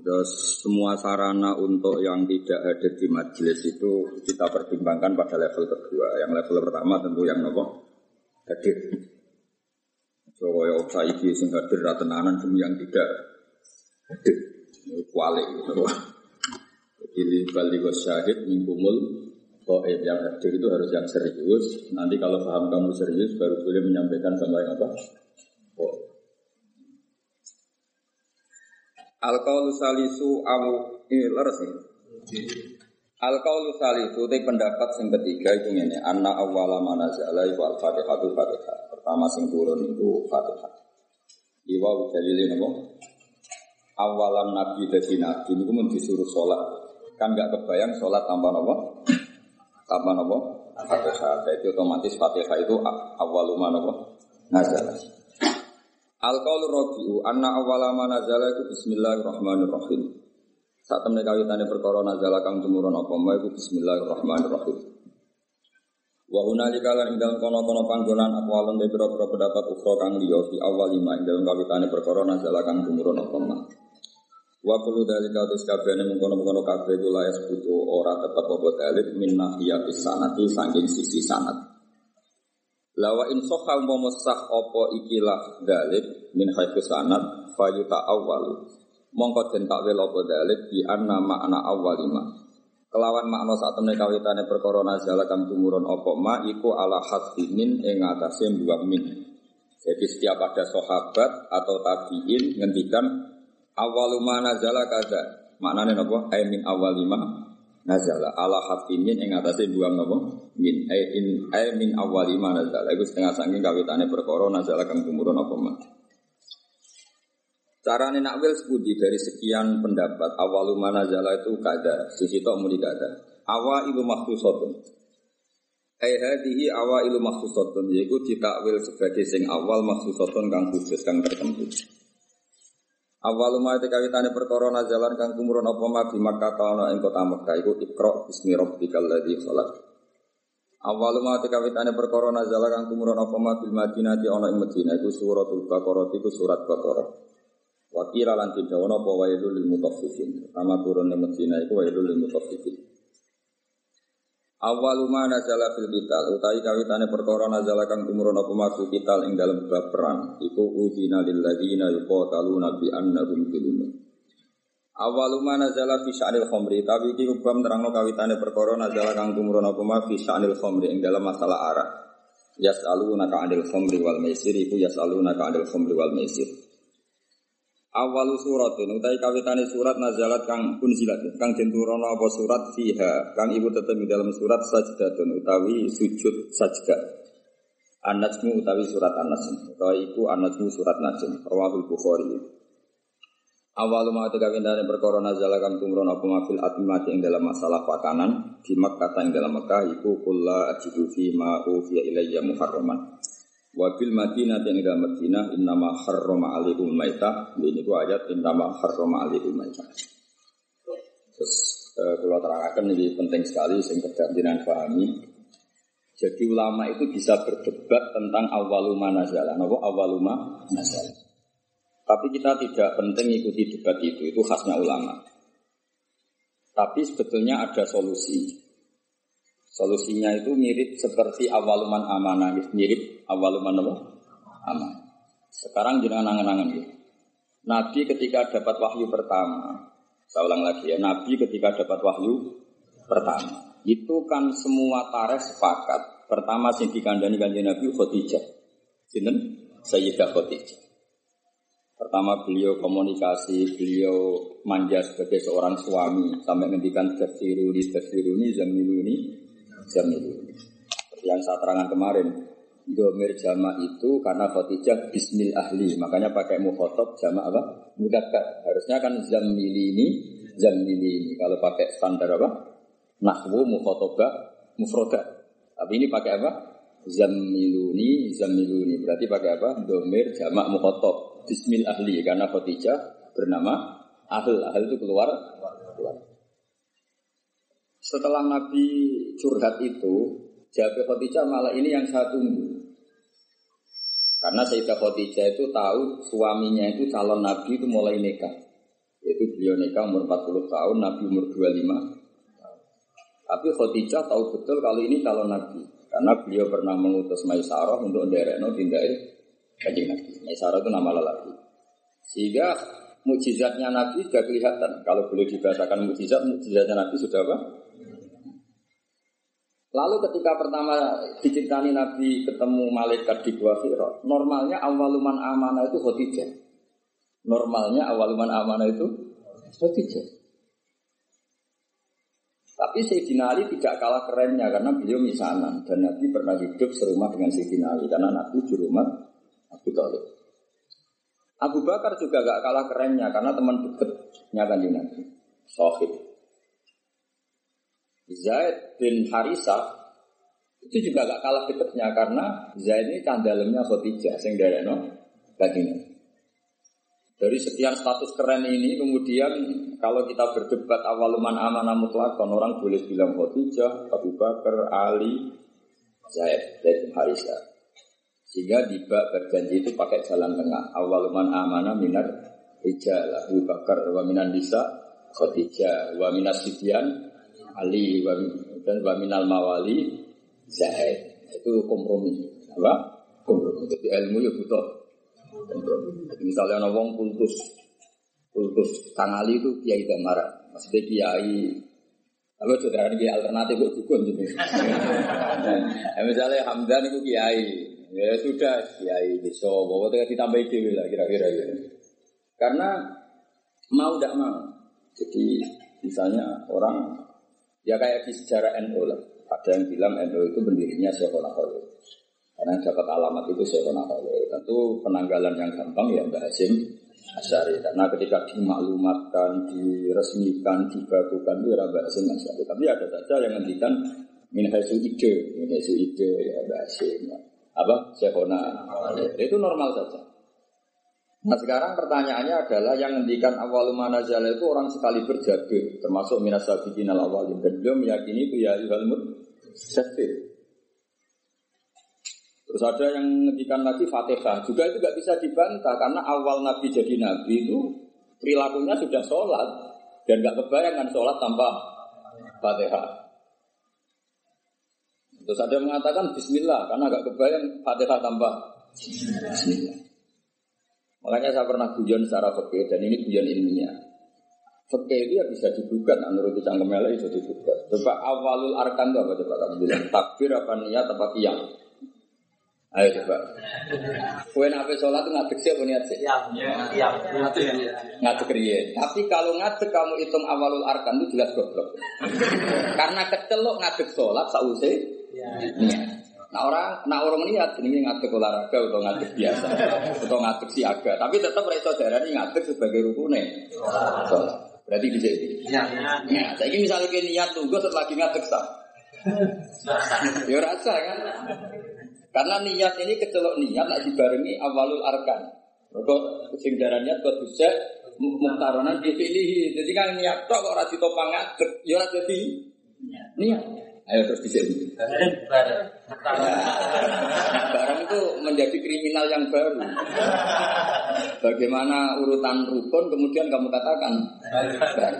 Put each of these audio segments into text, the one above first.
Terus semua sarana untuk yang tidak hadir di majelis itu kita pertimbangkan pada level kedua. Yang level pertama tentu yang nopo hadir. So ya saiki sing hadir ra tenanan demi yang tidak hadir. Kuali gitu. Jadi bali syahid mingkumul Goib yang hadir itu harus yang serius. Nanti kalau paham kamu serius baru boleh menyampaikan sama yang apa? Al-qaulu salisu awu ini leres nih. Al-qaulu salisu itu pendapat sing ketiga itu ini anna awwala manazala iku al-fatihatu fatihah. Pertama sing turun itu fatihah. Iwa dalilin apa? Awalan nabi dadi nabi niku mun disuruh sholat. Kan gak kebayang sholat tanpa apa? Tanpa apa? Fatihah. Jadi otomatis fatihah itu awaluma apa? Nazalah. Al qaulu rabi'u anna awwala ma nazala iku bismillahirrahmanirrahim. Saat temne kawitane perkara nazala kang tumurun apa ma iku bismillahirrahmanirrahim. Wa hunalika lan ing dalem kono-kono panggonan aqwalun de pira-pira pendapat ukhra kang liya fi awal lima ing dalem kawitane perkara nazala kang tumurun apa ma. Wa kullu dalika tis kabehane mengkono-mengkono kabeh kula butuh ora tetep apa dalil min nahiyatis sanati saking sisi sanad. Lawa in soha umpama opo ikilah dalik min haitsu sanad fayuta awal. Mongko den takwil apa dalik di anna makna awalima. Kelawan makna saat temne kawitane perkara nazala kang tumurun apa ma iku ala hadfi min ing atase dua min. Jadi setiap ada sahabat atau tabiin ngendikan awaluma nazala kada. Maknane napa? Ai min awalima nazala ala hafimin ing atase dua napa min. Ai in ai min awali ma nazala iku setengah saking kawitane perkara nazala kang tumurun apa mah Carane nakwil sepudi dari sekian pendapat awalu manazala itu kada sisi tok muni kada awa ilu makhsusatun. Ai hadhihi awa ilu makhsusatun yaiku ditakwil sebagai sing awal makhsusatun kang khusus kang tertentu Awal ma te kawitane perkara nazalan kang tumurun apa ma di Makkah ana ing kota Makkah iku Iqra bismi rabbikal ladzi khalaq. Awal ma te kawitane perkara nazalan kang tumurun apa ma bil Madinah di ana Madinah iku suratul Baqarah iku surat Baqarah. Wa qila lan tidhawana apa wailul lil mutaffifin. Pertama turun ing Madinah lil. Awaluma nazala fil qital. Utawi kawitane perkara nazala kang tumurun apa maksud qital ing dalam bab perang. Iku udina lil ladzina yuqataluna bi annahum zulmun Awaluma nazala fi sya'nil khamri. Tapi iki kubam terangno kawitane perkara nazala kang tumurun apa ma fi sya'nil khamri ing dalam masalah arak Yas'aluna ka 'anil khamri wal maisir. Iku yas'aluna ka 'anil khamri wal maisir Awalu suratin utai kawitane surat nazalat kang unzilat kang den apa surat fiha kang ibu tetep dalam surat sajdatun utawi sujud sajdah. An-Najmu utawi surat An-Najm utawi iku An-Najmu surat Najm rawahul Bukhari. Awalu ma kawitane perkara nazalat kang tumron apa mafil atmati ing dalam masalah pakanan di Makkah ing dalam Makkah iku kullu ajidu fi ma ufiya ilayya muharraman. Wabil Madinah yang dalam Madinah innama harrama alaikum maitah. Ini ku ayat innama harrama alaikum maitah. Terus eh, kalau terangkan ini penting sekali sehingga kegantian pahami. Jadi ulama itu bisa berdebat tentang awaluma nazala. Apa awaluma nazala. Tapi kita tidak penting ikuti debat itu. Itu khasnya ulama. Tapi sebetulnya ada solusi. Solusinya itu mirip seperti awaluman amanah, mirip awaluman apa? Amanah. Sekarang jangan angan-angan ya. Nabi ketika dapat wahyu pertama, saya ulang lagi ya, Nabi ketika dapat wahyu pertama, itu kan semua tarikh sepakat. Pertama sing dikandani kanjeng Nabi Khadijah. Sinten? Sayyidah Khadijah. Pertama beliau komunikasi, beliau manja sebagai seorang suami sampai ngendikan tafsiruni tafsiruni zamiluni Jamil. Yang saya terangkan kemarin, Domir jama itu karena Khadijah bismil ahli, makanya pakai mukhotob jama apa? Mudakar. Harusnya kan zamili ini Zamili. Kalau pakai standar apa? Nahwu, mukhotobah, mufroda. Tapi ini pakai apa? Zamiluni, zamiluni. Berarti pakai apa? Domir, jamak, mukhotob. Bismil ahli. Karena Khadijah bernama Ahl. Ahl itu keluar. keluar. Setelah Nabi curhat itu, jawab Khadijah malah ini yang saya tunggu. Karena Sayyidah Khadijah itu tahu suaminya itu calon Nabi itu mulai nikah. Yaitu beliau nikah umur 40 tahun, Nabi umur 25 Tapi Khadijah tahu betul kalau ini calon Nabi. Karena beliau pernah mengutus Maisarah untuk no tindai kajian Nabi. Maisarah itu nama lelaki. Sehingga mujizatnya Nabi sudah kelihatan. Kalau boleh dibahasakan mujizat, mujizatnya Nabi sudah apa? Lalu ketika pertama diciptani Nabi ketemu malaikat di Gua Hira, normalnya awaluman amanah itu Khadijah. Normalnya awaluman amanah itu Khadijah. Tapi Sayyidina Ali tidak kalah kerennya karena beliau misanan dan Nabi pernah hidup serumah dengan Sayyidina Ali karena Nabi di rumah Abu Talib. Abu Bakar juga gak kalah kerennya karena teman dekatnya kan Nabi. Sohib. Zaid bin Harisa itu juga gak kalah deketnya karena Zaid ini kandalemnya Khadijah sing no. Dari sekian status keren ini kemudian kalau kita berdebat awaluman amanah mutlakon orang boleh bilang Khadijah, Abu Bakar, Ali, Zaid, Zaid bin Harisa. Sehingga di berjanji itu pakai jalan tengah. Awaluman amanah minar rijal Abu Bakar wa minan nisa Khadijah wa Ali dan wa minal mawali Zaid itu kompromi. Apa? Kompromi. Jadi ilmu ya butuh kompromi. Misalnya ada wong kultus kultus Kang Ali itu kiai damara. Maksudnya kiai apa saudara ini alternatif kok dukun gitu. Nah, misalnya Hamdan itu kiai. Ya sudah kiai bisa bawa tinggal ditambah dewi lah kira-kira ya. Karena mau tidak mau. Jadi misalnya orang Ya kayak di sejarah NU lah. Ada yang bilang NU itu pendirinya Syekhona Khalil. Karena dapat alamat itu Syekhona Khalil. Tentu penanggalan yang gampang ya Mbak Hasim Asyari. Karena ketika dimaklumatkan, diresmikan, dibakukan itu ya Mbak Hasim Asyari. Tapi ada saja yang ngendikan min hasil ide, min hasil ide ya Mbak Hasim. Apa? Syekhona Khalil. Itu normal saja. Nah sekarang pertanyaannya adalah yang ngendikan awal manazala itu orang sekali berjadu termasuk minas sabiqin al awalin dan beliau meyakini itu ya yuhal mutsafir. Terus ada yang ngendikan lagi fatihah juga itu gak bisa dibantah karena awal nabi jadi nabi itu perilakunya sudah sholat dan gak kebayang kan sholat tanpa fatihah. Terus ada yang mengatakan Bismillah karena gak kebayang fatihah tanpa Bismillah. Makanya saya pernah guyon secara fakir dan ini guyon ilmiah. Fakir itu ya bisa digugat, menurut Cangkem itu bisa digugat. Coba awalul arkan itu apa coba kamu bilang? Takbir apa niat apa tiang? Ayo coba. Kue nabi sholat ngadek sih apa niat sih? Tiang, ngadek riye. Tapi kalau ngadek kamu hitung awalul arkan itu jelas goblok. Karena kecelok ngadek sholat sausai niat. Nah orang, nah orang niat ini ngadek olahraga atau ngadek biasa atau ngadek siaga, tapi tetap reso darah ini ngadek sebagai rukunnya. Sholat. Berarti bisa ini. Ya. Nah, ini misalnya ke niat tunggu setelah lagi ngadek sah. ya rasa kan? Karena niat ini kecelok niat nak dibarengi awalul arkan. Kok sing darah niat kok bisa muktaronan dipilih. Jadi kan niat tok kok ora ditopang ya ora jadi niat. Ayo terus di sini. Barang itu menjadi kriminal yang baru. Bagaimana urutan rukun kemudian kamu katakan barang.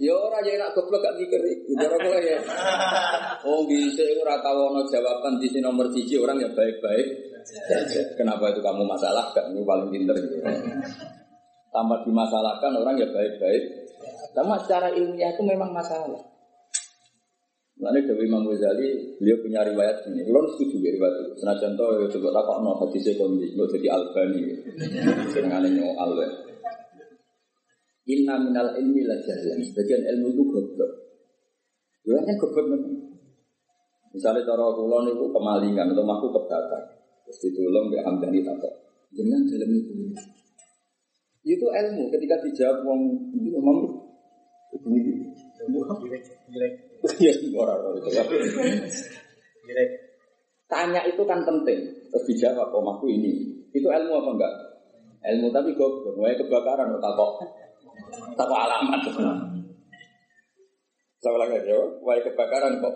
Ya ora ya nak goblok gak mikir iku. Cara kowe ya. Oh bisa ora tau ono jawaban di sini nomor 1 orang ya baik-baik. Kenapa itu kamu masalah? Kamu paling pinter gitu. Tanpa dimasalahkan orang ya baik-baik. Karena secara ilmiah itu memang masalah. Nanti Dewi Imam Ghazali, beliau punya riwayat ini. Kalau setuju ya riwayat itu. Senajan to ya coba tak kok no hadisnya kondi, nggak jadi albani. Senengane nyoal ya. Inna minal ilmi la jahlan. Sebagian ilmu itu goblok. Ya kan goblok memang. Misalnya cara kula niku kemalingan atau maku kebakar. Terus ditolong ke Hamdani takok. Dengan dalam itu. Itu ilmu ketika dijawab wong itu memang begini. Ya, orang-orang itu. Tanya itu kan penting. Terus dijawab, oh aku ini. Itu ilmu apa enggak? Ilmu tapi goblok. Mulai kebakaran, kok. Tak kok alamat. Saya lagi jawab, mulai kebakaran kok.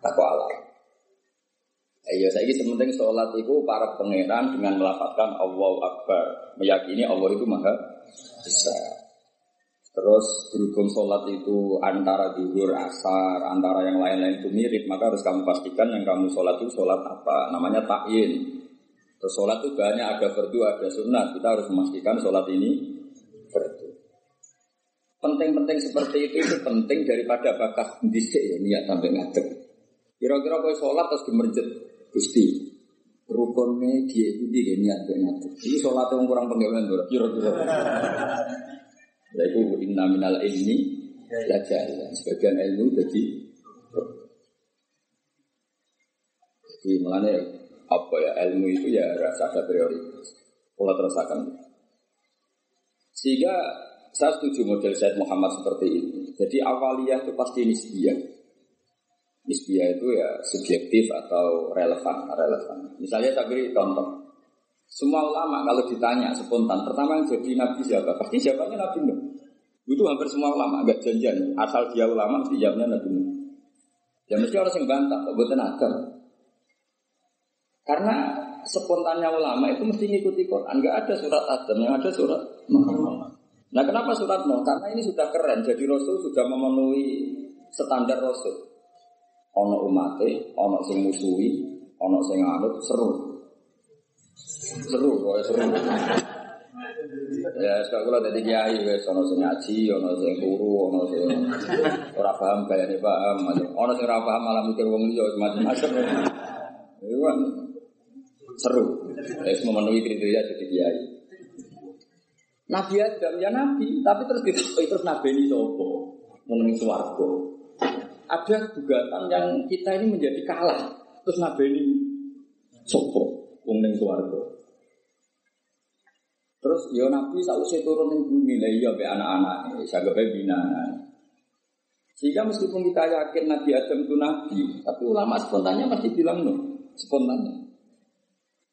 Tak kok alamat. Ayo saya ini sementing sholat itu para pangeran dengan melafatkan Allah Akbar, meyakini Allah itu maha besar. Terus berhubung sholat itu antara duhur, asar, antara yang lain-lain itu mirip, maka harus kamu pastikan yang kamu sholat itu sholat apa. Namanya takyin. Terus sholat itu banyak ada berdua, ada sunat. Kita harus memastikan sholat ini berdua. Penting-penting seperti itu itu penting daripada bakas disik ya niat sampai ngadeg. Kira-kira kau sholat terus gemerjet gusti. Rukunnya dia itu dia niat sampai ngadeg. Ini sholat yang kurang penggawean kira-kira. Yaitu inna minal ilmi. Sebagian ilmu jadi jadi mengenai apa ya ilmu itu ya rasa ada prioritas. Pola terasakan. Sehingga saya setuju model Said Muhammad seperti ini. Jadi awaliyah itu pasti nisbiyah. Nisbiyah itu ya subjektif atau relevan, relevan. Misalnya saya beri contoh. Semua ulama kalau ditanya spontan, pertama yang jadi nabi siapa? Pasti jawabannya Nabi Nuh. Itu hampir semua ulama, agak janjian. Asal dia ulama, mesti jawabnya Nabi Nuh. Ya mesti orang yang bantah, kok buatan. Karena spontannya ulama itu mesti ngikuti Quran. Enggak ada surat Adam, yang ada surat Muhammad. Nah kenapa surat Nuh? Karena ini sudah keren. Jadi Rasul sudah memenuhi standar Rasul. Ono umate, ono sing musuhi, ono sing anut, seru. Seru, pokoknya seru. Ya, sekarang kalau dari kiai, wes ono sing ngaji, ono sing turu, ono sing ora paham kaya nih paham, ono sing ora paham malah mikir wong liya macam-macam. Itu kan seru. Ya, memenuhi kriteria jadi kiai. Nabi Adam ya Nabi, tapi terus ditakuti terus Nabi ini sopo mengenai suarga. Ada gugatan yang kita ini menjadi kalah, terus Nabi ini sopo mengenai suarga. Terus ya Nabi sausé turun ning bumi lah iya be anak-anak sagape bina. Sehingga meskipun kita yakin Nabi Adam itu Nabi, tapi ulama spontannya masih bilang no, spontannya.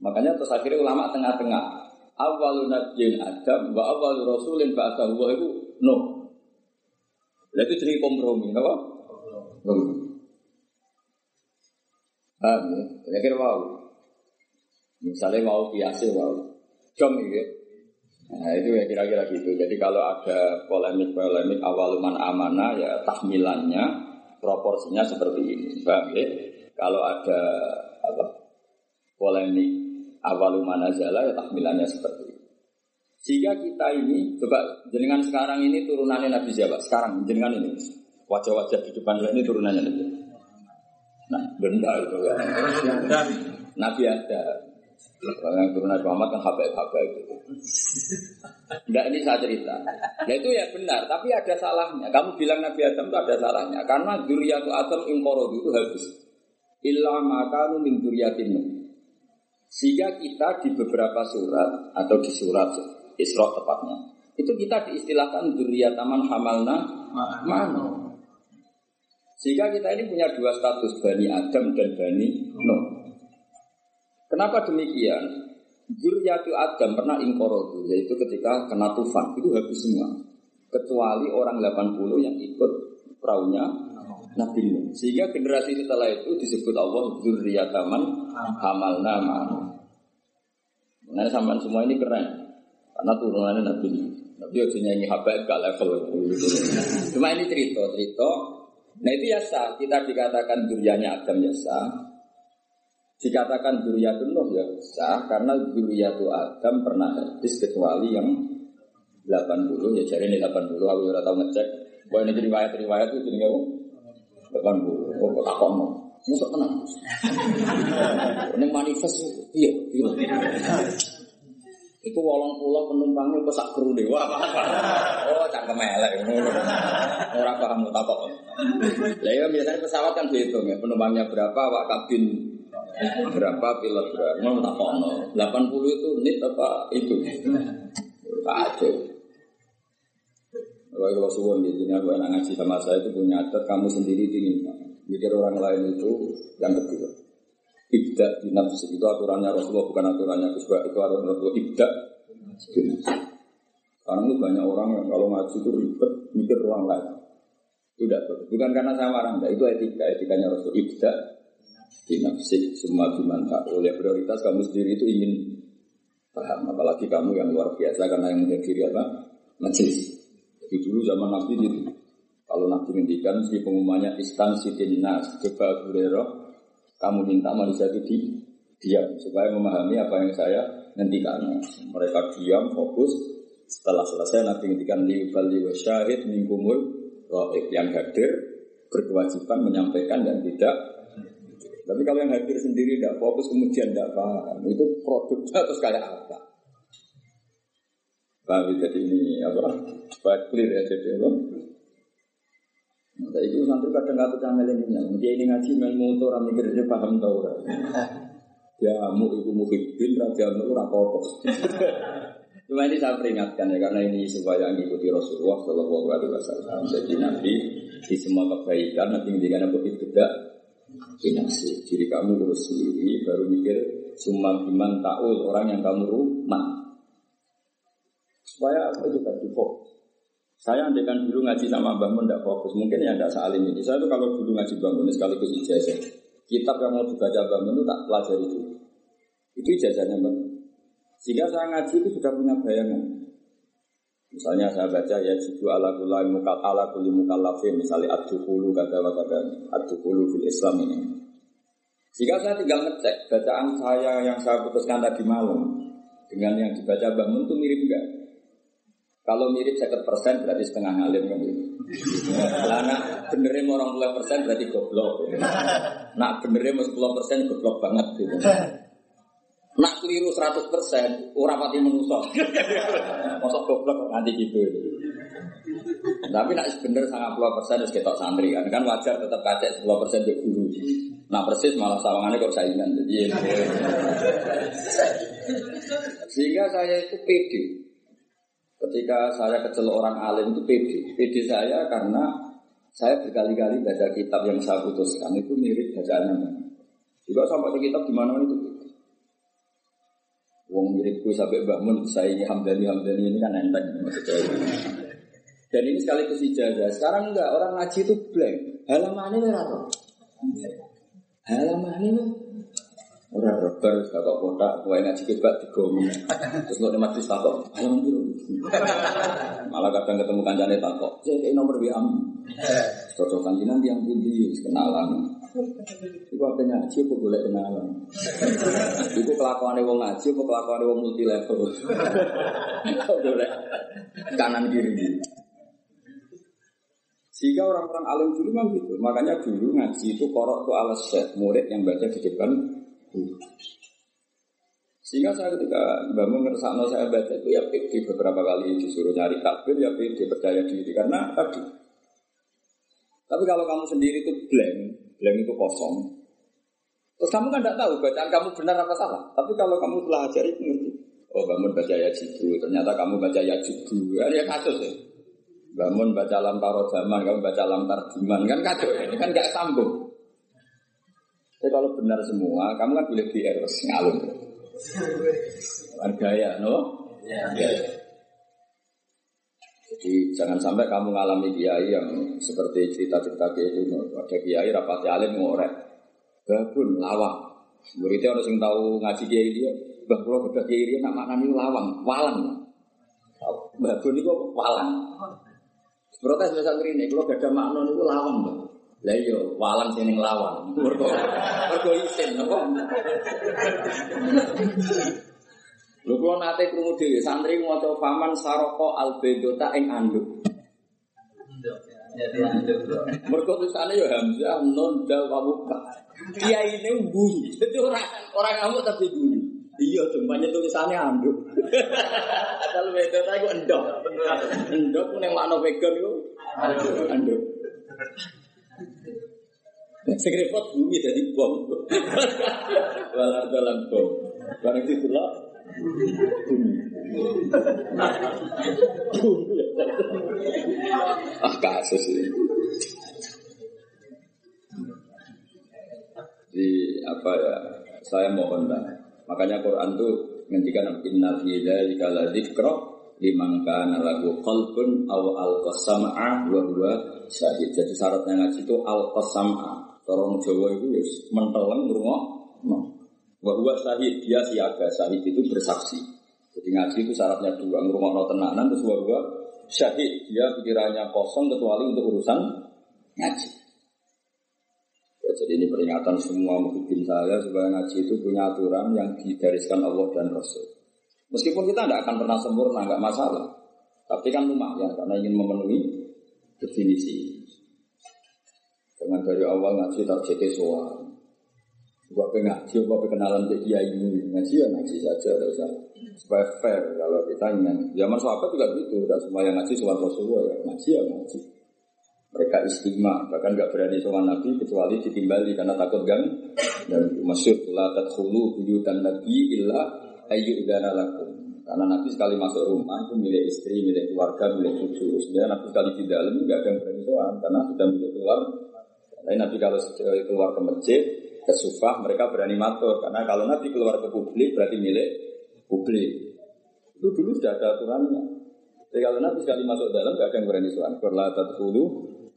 Makanya terus akhirnya ulama tengah-tengah. Awalun nabiyyin Adam wa awalun rasulin ba'da Allah itu no. Lah itu jadi kompromi, apa? Kompromi. Paham ya? Kira-kira wow. Misalnya mau biasa wow. Jom ya. Nah itu ya kira-kira gitu. Jadi kalau ada polemik-polemik awaluman amanah ya tahmilannya proporsinya seperti ini. Paham ya? Kalau ada apa polemik awaluman azala ya tahmilannya seperti ini. Sehingga kita ini coba jenengan sekarang ini turunannya Nabi siapa? Sekarang jenengan ini wajah-wajah di depan ini turunannya Nabi. Nah, benda itu kan. Nabi ada. Kalau yang Nabi Muhammad kan habaib-habaib gitu. Enggak ini saya cerita. Nah itu ya benar, tapi ada salahnya. Kamu bilang Nabi Adam itu ada salahnya. Karena duriatu Adam ingkorodu itu habis. Illa maka min Sehingga kita di beberapa surat atau di surat Isra tepatnya itu kita diistilahkan duriataman hamalna mana. Sehingga kita ini punya dua status Bani Adam dan Bani Nuh. Kenapa demikian? Zuriyatu Adam pernah ingkorodu, yaitu ketika kena tufan, itu habis semua. Kecuali orang 80 yang ikut perahunya Nabi Nuh. Sehingga generasi setelah itu disebut Allah Zuriyataman Hamalna Ma'anu. Nah, sampai semua ini keren. Karena turunannya Nabi Nuh. Nabi harus nyanyi habaib gak level. Cuma ini cerita, cerita. Nah itu ya. Kita dikatakan durianya Adam ya. Dikatakan Zuriyatun Nuh ya sah karena Zuriyatu Adam pernah hadis kecuali yang 80 ya jadi ini 80 aku udah tahu ngecek. Bahwa ini riwayat-riwayat itu jadi apa? 80 oh kok takon mau musuh tenang ini manifest iya iya. Itu wolong pulau penumpangnya kok sak kru dewa oh cangkem elek orang paham takok lah ya biasanya pesawat kan dihitung ya penumpangnya berapa wak kabin berapa pilot berapa tak kono 80 itu nit apa itu Kacau. Kalau kalau suwon gitu, ini aku enak ngaji sama saya itu punya adat kamu sendiri dingin. Mikir orang lain itu yang kedua. Ibda di nafsi itu aturannya Rasulullah bukan aturannya Gus itu aturan Rasulullah ibda di. Sekarang itu banyak orang yang kalau ngaji itu ribet mikir orang lain. Tidak Bukan karena saya marah, enggak. Itu etika, etikanya Rasul ibda di nafsi semua dimantap. Oleh prioritas kamu sendiri itu ingin paham. Apalagi kamu yang luar biasa karena yang menghadiri apa? Majelis. Jadi dulu zaman Nabi itu. Kalau Nabi ngendikan si pengumumannya instansi nas. Coba Abu kamu minta manusia itu di, diam supaya memahami apa yang saya ngendikan. Mereka diam, fokus. Setelah selesai Nabi ngendikan liubali wa syahid mingkumul yang hadir berkewajiban menyampaikan dan tidak tapi kalau yang hadir sendiri tidak fokus kemudian tidak paham itu produknya terus kayak apa? Paham jadi ini apa? Supaya clear ya jadi apa? Nah, itu santri kadang nggak tuh canggih ini, dia ini ngaji main motor, mikir dia paham tau kan? Ya mu ibu muhibbin, raja mu rapopo. Cuma ini saya peringatkan ya karena ini supaya mengikuti Rasulullah Shallallahu Alaihi Wasallam. Jadi nanti di semua kebaikan nanti menjadikan apa tidak finansi. Diri kamu urus sendiri, baru mikir cuma biman taul orang yang kamu rumah. Supaya apa tadi fokus. Saya andekan dulu ngaji sama Mbak Mun tidak fokus, mungkin ya tidak salim ini. Saya itu kalau dulu ngaji Mbak Mun sekaligus ijazah. Kitab yang mau dibaca Mbak Mun itu tak pelajari itu. Itu ijazahnya Mbak Sehingga saya ngaji itu sudah punya bayangan. Misalnya saya baca ya jidu ala kulai mukal ala kuli mukallafin misalnya adukulu kata kata adukulu fil Islam ini. Sehingga saya tinggal ngecek bacaan saya yang saya putuskan tadi malam dengan yang dibaca Mbak Mun itu mirip enggak? Kalau mirip seket persen berarti setengah ngalim kan gitu. Nah, nak mau orang puluh persen berarti goblok. Nak sepuluh persen goblok banget gitu. Nak keliru seratus persen, ora pati menusuk. Masuk goblok nanti gitu. Tapi nak bener sangat puluh persen harus ketok santri kan kan wajar tetap kacek sepuluh persen ke guru. Nah persis malah sawangannya kok saingan jadi. Sehingga saya itu pede Ketika saya kecelok orang alim itu pede. Pede saya karena saya berkali-kali baca kitab yang saya putuskan itu mirip bacaannya. Juga sampai ke kitab di mana itu. Wong miripku sampai bangun saya ini Hamdani Hamdani ini kan enteng maksudnya. Dan ini sekaligus ijazah. Sekarang enggak orang ngaji itu blank. Halamannya merah Halamannya Orang rebar, kakak kota, kue ngaji kebat digomi. Terus lo majlis takok, alam dulu. Malah kadang ketemu kancane takok, jadi nomor WA. Cocokan jinan yang pundi, kenalan. Iku apa ngaji, apa boleh kenalan. Iku kelakuan wong ngaji, apa kelakuan wong multi level. Boleh kanan kiri. Sehingga orang-orang alim dulu memang gitu. Makanya dulu ngaji itu korok tuh alas set murid yang baca di depan sehingga saya ketika bangun ngersakno saya baca itu ya pede beberapa kali disuruh nyari takbir ya pede percaya diri karena tadi. Tapi kalau kamu sendiri itu blank, blank itu kosong. Terus kamu kan tidak tahu bacaan kamu benar apa salah. Tapi kalau kamu telah ajar itu ngerti. Oh bangun baca ya jibu, ternyata kamu baca ya jibu, ya, ya kasus ya. Bangun baca lam taro zaman, kamu baca lam tarjiman, kan kacau ya. Ini kan gak sambung. Tapi kalau benar semua, kamu kan boleh di harus ngalun. Gaya, no? Ya. ya. Jadi jangan sampai kamu ngalami kiai yang seperti cerita-cerita kayak itu. Ada kiai rapati alim ngorek. Babun, lawang. Muridnya harus yang tahu ngaji kiai dia. Bah, kalau beda kiai dia nak maknanya lawang, walang. Babun itu walang. Protes biasa ini, kalau gak makna itu lawang. Lah iya, walang sing lawan. Mergo mergo isin? Lho kula nate krungu dhewe santri maca faman saroko albedota ing anduk. Mergo tulisane ya Hamzah non dal. Kiai ini bunyi. Jadi orang orang ngamuk tapi bunyi. Iya, tumpahnya tulisannya anduk. Asal wedot aku endok. Endok ning makna vegan iku anduk. Sing repot bumi jadi bom. Walar dalam bom. Barang itu lah ah kasus ini. Di apa ya? Saya mohon lah. Makanya Quran tuh ngendikan innal fi dzalika la dzikra liman kana lahu qalbun aw alqasama'a wa huwa syahid. Jadi syaratnya ngaji itu alqasama'a. Orang Jawa itu ya menteleng ngrungok. Wa huwa syahid, dia siaga. Syahid itu bersaksi. Jadi ngaji itu syaratnya dua, ngrungokno tenanan terus wa huwa syahid. Dia pikirannya kosong kecuali untuk urusan ngaji. Ya, jadi ini peringatan semua mungkin saya supaya ngaji itu punya aturan yang digariskan Allah dan Rasul. Meskipun kita tidak akan pernah sempurna, nggak masalah. Tapi kan lumayan karena ingin memenuhi definisi. Dengan dari awal ngaji targetnya soal. Gua pengen ngaji, gua kenalan ke kiai ini ngaji ya ngaji saja, usah supaya fair kalau kita ingin. Zaman sahabat juga gitu, dan semua yang ngaji soal Rasulullah ya ngaji ya ngaji. Mereka istimewa, bahkan nggak berani soal Nabi kecuali ditimbali karena takut gang. Dan masyur la tadkhulu buyutan Nabi illa ayu udana lakum. Karena Nabi sekali masuk rumah itu milik istri, milik keluarga, milik cucu. Sebenarnya Nabi sekali di dalam nggak ada berani soal karena sudah milik keluar. Tapi Nabi kalau keluar ke masjid, ke sufah mereka berani matur karena kalau Nabi keluar ke publik berarti milik publik. Itu dulu sudah ada aturannya. Jadi kalau Nabi sekali masuk dalam nggak ada yang berani soal. Berlatat dulu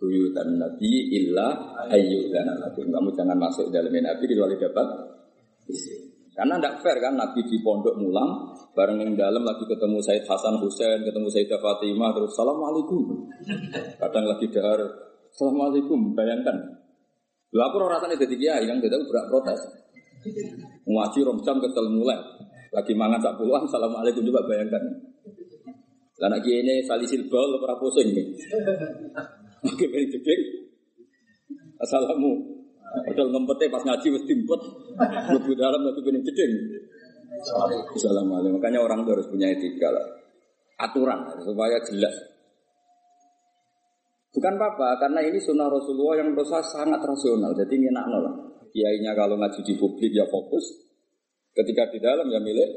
buyutan Nabi illa ayu dan Nabi. Kamu jangan masuk dalam Nabi kecuali dapat. Karena tidak fair kan Nabi di pondok mulang bareng yang dalam lagi ketemu Said Hasan Husain, ketemu Sayyidah Fatimah terus Assalamualaikum. Kadang lagi dahar Assalamualaikum, bayangkan. Lalu aku rasanya jadi kiai yang tidak berak protes. Ngaji rom jam ketel mulai. Lagi mangan sak puluhan, Assalamualaikum coba bayangkan. Karena kiai ini salisil bal, ora pusing. Oke, beri jeding. Assalamu. Padahal ngempetnya pas ngaji mesti timpet. Lebih dalam lagi beri jeding. Assalamualaikum. Makanya orang itu harus punya etika lah. Aturan supaya jelas. Bukan apa-apa, karena ini sunnah Rasulullah yang saya sangat rasional. Jadi enak lah. Kiainya kalau ngaji di publik ya fokus. Ketika di dalam ya milik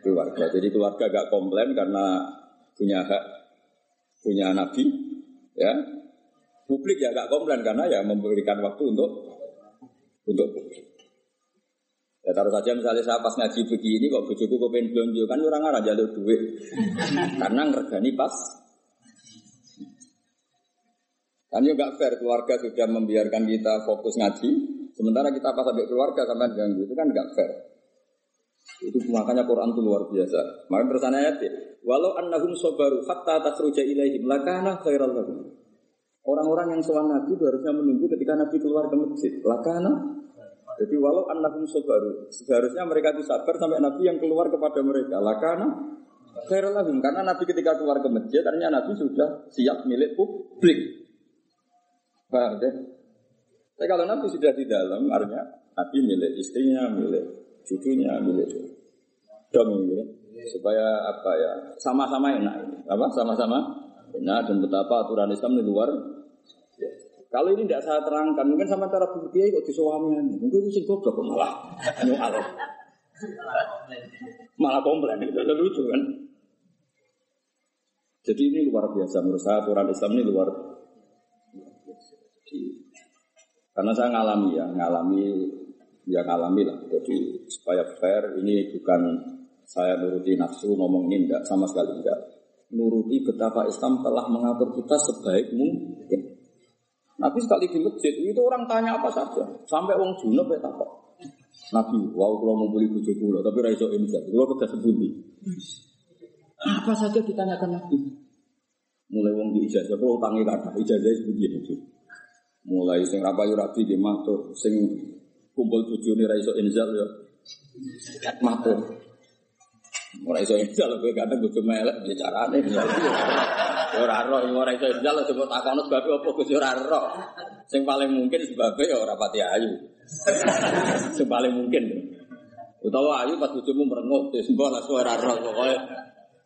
keluarga. Jadi keluarga gak komplain karena punya hak, punya nabi, ya. Publik ya gak komplain karena ya memberikan waktu untuk untuk publik. Ya taruh saja misalnya saya pas ngaji begini kok bujuku kok pengen kan orang arah jalur duit karena ngergani pas Kan juga fair keluarga sudah membiarkan kita fokus ngaji, sementara kita pas sampai keluarga sampai ganggu itu kan nggak fair. Itu makanya Quran itu luar biasa. Makanya terusannya ayat ya, walau annahum sobaru hatta tasruja ilaihim lakana khairal lahum. Orang-orang yang soal Nabi itu harusnya menunggu ketika Nabi keluar ke masjid. Lakana. Jadi walau annahum sobaru, seharusnya mereka itu sabar sampai Nabi yang keluar kepada mereka. Lakana khairal lahum. Karena Nabi ketika keluar ke masjid, artinya Nabi sudah siap milik publik. Paham deh? Tapi kalau Nabi sudah di dalam, artinya Nabi milik istrinya, milik cucunya, milik dong gitu. Supaya apa ya, sama-sama enak. Apa? Sama-sama enak dan betapa aturan Islam di luar. Ya. Kalau ini tidak saya terangkan, mungkin sama cara berpikir kok disuamian. Mungkin itu sih goblok malah nyual. Malah komplain itu lucu kan. Jadi ini luar biasa menurut saya aturan Islam ini luar karena saya ngalami ya, ngalami ya ngalami lah. Jadi supaya fair ini bukan saya nuruti nafsu ngomong ini enggak sama sekali enggak. Nuruti betapa Islam telah mengatur kita sebaik mungkin. Nabi sekali di masjid itu orang tanya apa saja, sampai wong junub ya. Nabi, wow kalau mau beli bujuk pulau, tapi raiso ini saja, kalau pedas sebuti. Apa saja ditanyakan Nabi. Mulai wong di ijazah, kalau tangi kata, ijazah sebuti mulai sing rapayu rapi di matur. Sing kumpul bojone ra iso inzal ya matur. Ora iso inzal kowe kadang bojo melek ya carane. Ya ora ro ora iso inzal coba takono sebab apa Gus ora ro sing paling mungkin sebabnya ya ora pati ayu. Sing paling mungkin. Utawa ayu pas bojomu merengut ya sembah lah ora ro pokoke.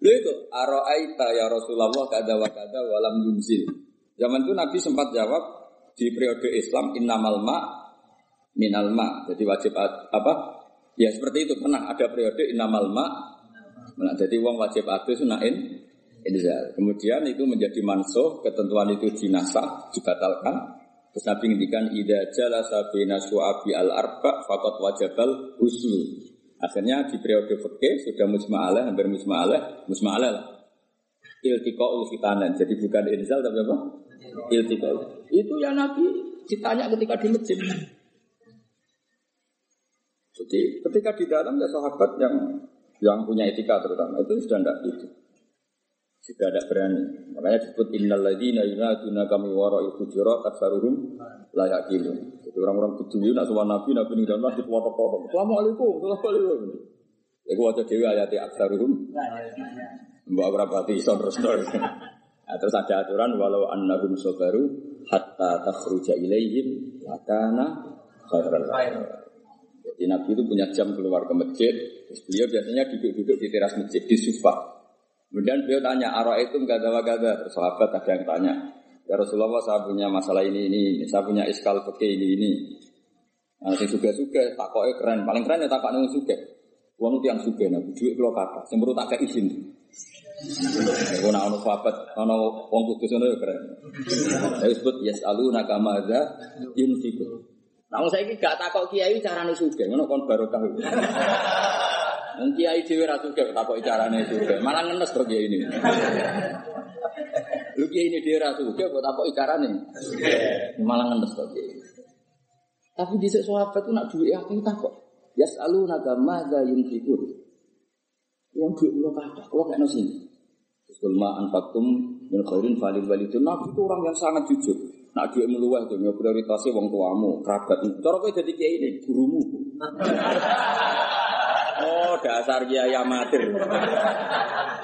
Lha itu aro'aita ya Rasulullah kada wa kada walam yunzil. Zaman itu Nabi sempat jawab, di periode Islam innamal ma minal ma. Jadi wajib apa? Ya seperti itu pernah ada periode inamal ma. Nah, jadi uang wajib adus nain inzal. Kemudian itu menjadi mansuh, ketentuan itu dinasah, dibatalkan. Terus Nabi ngendikan ida jalasa bina su'abi al arba fakot wajabal usul. Akhirnya di periode fikih sudah musma'alah, hampir musma'alah, musma'alah lah. Iltiqa'ul khitanan. Jadi bukan inzal tapi apa? Iltiqa'ul. Itu ya Nabi ditanya ketika di masjid. Jadi ketika di dalam ya sahabat yang yang punya etika terutama itu sudah tidak itu. Sudah tidak berani. Makanya disebut innal ladzina yunaduna kami wara'i hujurat aksaruhum la yaqilun. Jadi orang-orang bedui nak sowan nabi nabi ning dalam masjid foto-foto. Assalamualaikum, assalamualaikum. Ya gua waca dhewe ayat aksaruhum. Mbak berapa iso terus terus. Nah, terus ada aturan walau annahum sabaru hatta takhruja ilaihim lakana khairan Jadi Nabi itu punya jam keluar ke masjid, terus beliau biasanya duduk-duduk di teras masjid di sofa. Kemudian beliau tanya, arah itu enggak ada gada Terus sahabat ada yang tanya, ya Rasulullah saya punya masalah ini ini, saya punya iskal peke ini ini. Nah, si suga suga, takoknya keren, paling keren ya takok nung suga. Uang itu yang suga, nah duit kalau kata, perlu tak izin. Aku nak ono sahabat, ono wong kudus ono ya keren. Saya sebut yes alu nakamaza yunfiku. Nah, saya ini gak takok kiai carane suga, ngono kon barokah. Wong kiai dhewe ra sugih takok carane sugih. Malah ngenes ini. Lu kiai ini dhewe ra sugih kok takok carane. Malah ngenes to kiai. Tapi di sahabat itu nak duit aku takok. Yasalu naga madza yunfikun. Yang duit lu kata, kalau kayak sini. Sulma anfakum min khairin falil walidun. Nabi itu orang yang sangat jujur. Nak duit meluah itu, ya prioritasnya wong tuamu, kerabatmu. Cara kau jadi kiai ini, gurumu. Oh, dasar kiai amatir.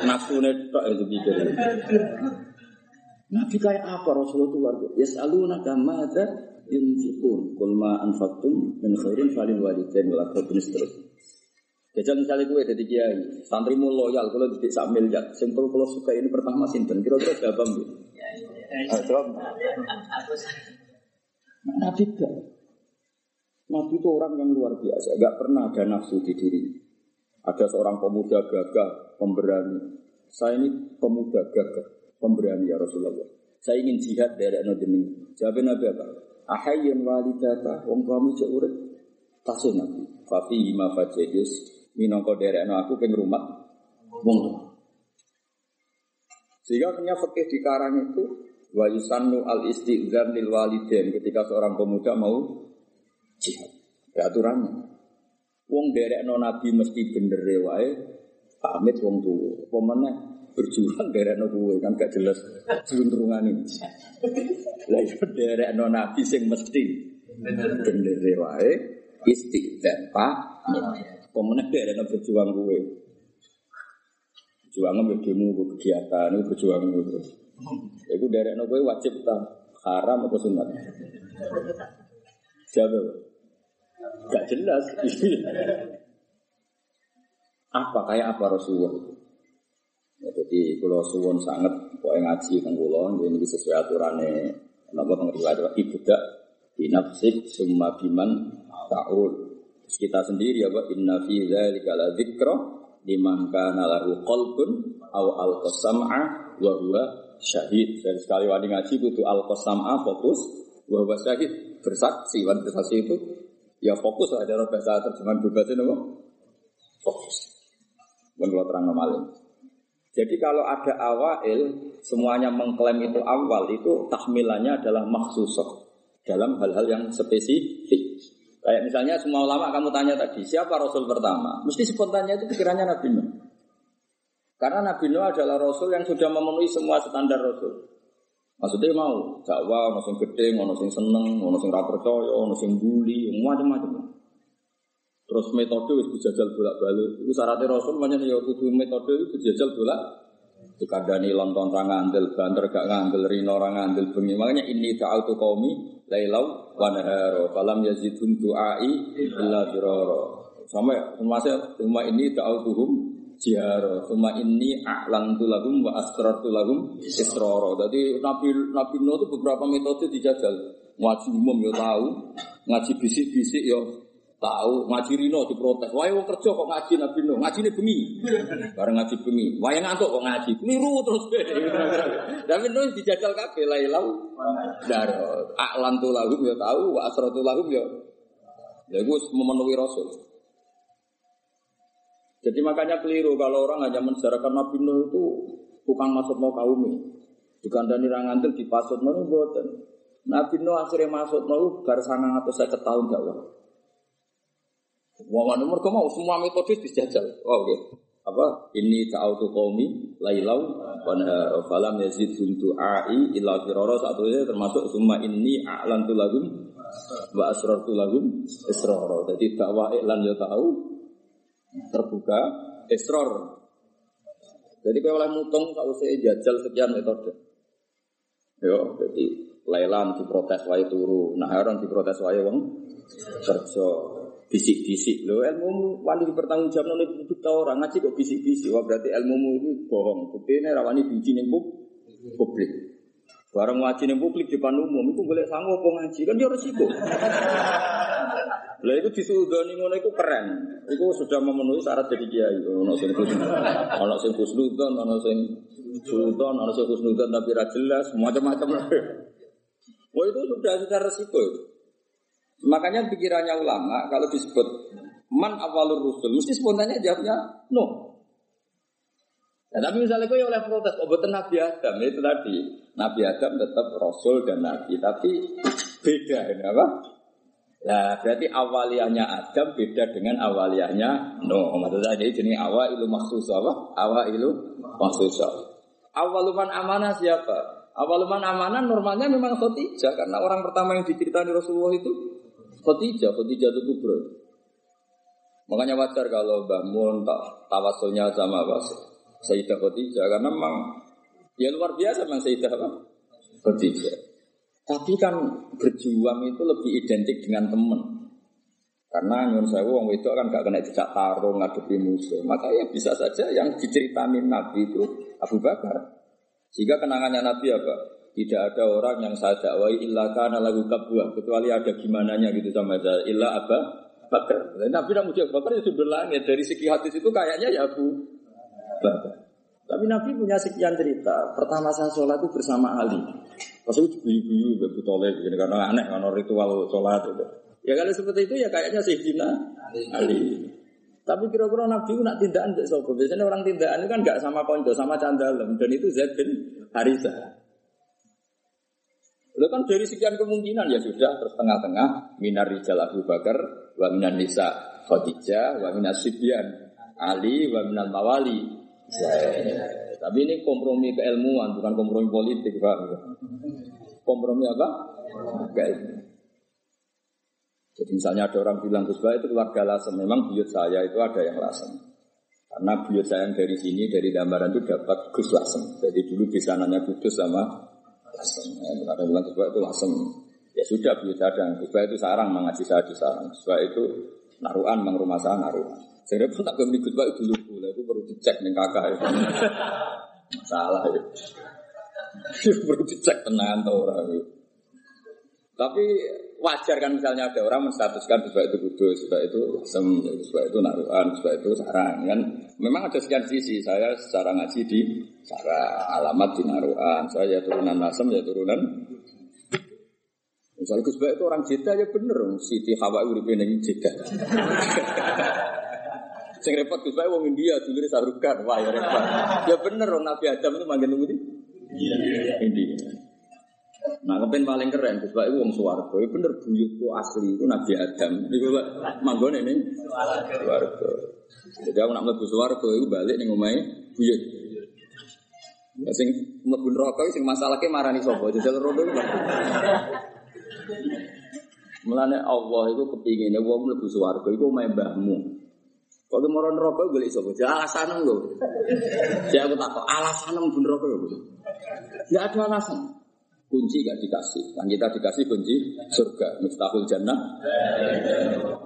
Nafsune tok itu pikir. Nabi kayak apa Rasulullah itu? Yas'aluna kama ada yunfikun. Kul ma anfaqtum min khairin falil walidain wal aqrabin seterusnya. Jajal misalnya gue jadi kiai, santrimu loyal, kalau didik sak miliar, simpel kalau suka ini pertama sinten, kira-kira berapa mbak? Jawab. Nabi gak. Nabi itu orang yang luar biasa, gak pernah ada nafsu di dirinya. Ada seorang pemuda gagah, pemberani. Saya ini pemuda gagah, pemberani ya Rasulullah. Saya ingin jihad dari jeneng. Jawab Nabi apa? Ahayyan walidata, wong kamu cek urip. Tasih Nabi. Fafi ma fajidus minangka derekno aku ping rumah wong Sehingga punya fikih di karang itu wa yusannu al istighzar lil walidain ketika seorang pemuda mau jihad. Ya aturannya. Wong derekno nabi mesti bener wae pamit wong tuwa. Apa berjuang derekno kuwe kan gak jelas jeluntrungane. Lah yo derekno nabi sing mesti bener wae istighzar pak Pemenang dia ada berjuang gue. Berjuang ngambil demo, kegiatan, itu berjuang gue. Itu dari gue wajib tak haram atau sunat. Siapa? Gak jelas. apa kayak apa Rasulullah? Ya, jadi kalau suwon sangat pokoknya ngaji kulon, ini sesuai aturannya. Kenapa riwayat ibadah binafsik summa biman ta'ul kita sendiri ya inna fi dzalika la dzikra liman kana lahu qalbun aw alqasama wa huwa syahid. Jadi sekali wani ngaji kudu alqasama fokus wa huwa syahid bersaksi. Wani bersaksi itu ya fokus lah ada bahasa terjemahan bebas itu fokus. Bukan kalau terang normalin. Jadi kalau ada awail, semuanya mengklaim itu awal, itu tahmilannya adalah maksusah dalam hal-hal yang spesifik. Kayak misalnya semua ulama kamu tanya tadi, siapa Rasul pertama? Mesti spontannya itu pikirannya Nabi Nuh. Karena Nabi Nuh adalah Rasul yang sudah memenuhi semua standar Rasul. Maksudnya mau dakwah, mau sing gede, mau sing seneng, mau sing ra percaya, mau sing bully, macam-macam. Terus metode itu dijajal bolak-balik. Itu syaratnya Rasul banyak ya kudu metode itu dijajal bolak dikandani lontong ra ngandel, banter gak ngandel, rino ra ngandel bengi. Makanya ini ta'autu qaumi lailau wa falam yazidhum du'ai illa firara. Sampai semasa rumah ini ta'utuhum jihara. Semua ini a'lantu lahum wa lahum israra. Jadi Nabi Nabi Nuh itu beberapa metode dijajal. Ngaji umum ya tahu ngaji bisik-bisik ya tahu ngaji Rino diprotes. Wae wong kerja kok ngaji Nabi Nuh, ngajine bengi. Bareng ngaji bengi. Wae ngantuk kok ngaji. Keliru terus. Nabi Nuh dijajal kabeh lailau dar. A'lan tu lahum ya tahu, wa asratu lahum ya. Ya gue memenuhi Rasul. Jadi makanya keliru kalau orang hanya mensejarahkan Nabi Nuh itu tukang masuk mau kaum ini. Dikandani rangantil di pasut mau buatan. Nabi Nuh akhirnya masuk mau bar sangang atau saya tahun dakwah. Wawan umur mau semua metode dijajal. Oh. Okay. Apa? Ini ta'autu qaumi lailau wa falam yazid ai illa firara satu itu termasuk semua ini a'lantu lahum wa asrartu lahum israra. Jadi dakwah iklan ya tahu terbuka israr. Jadi kalau oleh mutung tak usah jajal sekian metode. Yo, jadi lailan diprotes wae turu, nah orang diprotes wae wong kerja bisik-bisik. Lo ilmu wani bertanggung jawab oleh publik tau orang ngaji kok bisik-bisik. Wah berarti ilmumu itu bohong. Bukti ini rawani biji nih publik. Barang ngaji nih publik di depan umum itu boleh sanggup apa ngaji? Kan dia resiko lah itu disudoni ngono itu keren. Itu sudah memenuhi syarat jadi kiai. Ono sing ono sing khusnudon ono sing sultan ono sing khusnudon tapi ra jelas macam-macam. Wah itu sudah sudah resiko itu. Makanya pikirannya ulama kalau disebut man awalur rusul mesti spontannya jawabnya no. Ya, tapi misalnya gue oleh protes, oh betul Nabi Adam itu tadi Nabi Adam tetap Rasul dan Nabi, tapi beda ini apa? Nah, berarti awaliyahnya Adam beda dengan awaliyahnya No. Maksudnya jadi jenis awal ilu maksus apa? Awal ilu maksus. Awaluman amanah siapa? Awaluman amanah normalnya memang khotijah karena orang pertama yang diceritakan Rasulullah itu Khadijah, Khadijah itu kubro. Makanya wajar kalau bangun tak tawasulnya sama apa Sayyidah Khadijah karena memang ya luar biasa memang Sayyidah apa? Khadijah. Tapi kan berjuang itu lebih identik dengan teman. Karena nyun saya wong itu kan gak kena dijak tarung ngadepi musuh. Maka ya bisa saja yang diceritamin Nabi itu Abu Bakar. Sehingga kenangannya Nabi apa? Tidak ada orang yang saya dakwai illa kana lagu kabwa kecuali ada gimana nya gitu sama saya illa apa bakar. Nabi nak muji Bakar itu berlangit dari segi hadis itu kayaknya ya Abu Bakar. Tapi Nabi punya sekian cerita. Pertama saya sholat itu bersama Ali. Pas itu guyu-guyu Abu Toleh begini karena aneh karena ritual sholat itu. Ya kalau seperti itu ya kayaknya Sayyidina Ali. Tapi kira-kira Nabi itu nak tindakan tidak sobo. Biasanya orang tindakan itu kan nggak sama konco, sama candalem. Dan itu Zaid bin Harisah. Lalu kan dari sekian kemungkinan ya sudah terus tengah-tengah minar rijal Abu Bakar wa minan nisa Khadijah wa minas Sibyan Ali wa minal mawali. Ya, tapi ini kompromi keilmuan bukan kompromi politik Pak. Kompromi apa? Keilmuan. Jadi misalnya ada orang bilang Gus itu keluarga lasem. Memang buyut saya itu ada yang lasem. Karena buyut saya yang dari sini, dari gambaran itu dapat Gus lasem. Jadi dulu bisa nanya Kudus sama lasem. Ya, ada bilang Gus itu lasem. Ya sudah beliau cadang. Gus itu sarang mengaji saya di sarang. Gus itu naruhan mang rumah saya naruhan. Saya pun tak beli Gus itu dulu. Itu perlu dicek nih kakak. Ya. Masalah ya. perlu dicek tenang tuh orang. Tapi wajar kan misalnya ada orang menstatuskan sebab itu kudus, sebab itu sem, sebab itu naruhan, sebab itu sarang kan. Memang ada sekian sisi. Saya secara ngaji di cara alamat di naruhan. Saya ya turunan nasem ya turunan. Misalnya Gus itu orang Jeddah ya bener, Siti Hawa uripe ning Jeddah. Sing repot Gus Baik wong India dulu sarukan, wah ya repot. Ya bener Nabi Adam itu manggil nunggu di India. Nah, kepen paling keren, Gus Pak itu wong swarga. Itu bener buyutku asli itu Nabi Adam. Iku manggone ning swarga. Jadi aku nak mlebu swarga iku balik ning omahe buyut. Ya sing mlebu neraka sing masalahke marani sapa? Jajal rodo. Mulane Allah itu kepingine wong mlebu swarga iku omahe mbahmu. Kok ke moro neraka golek sapa? Alasan lho. Saya aku takut alasan mlebu neraka. Ya ada alasan kunci gak dikasih. Kan kita dikasih kunci surga, miftahul jannah.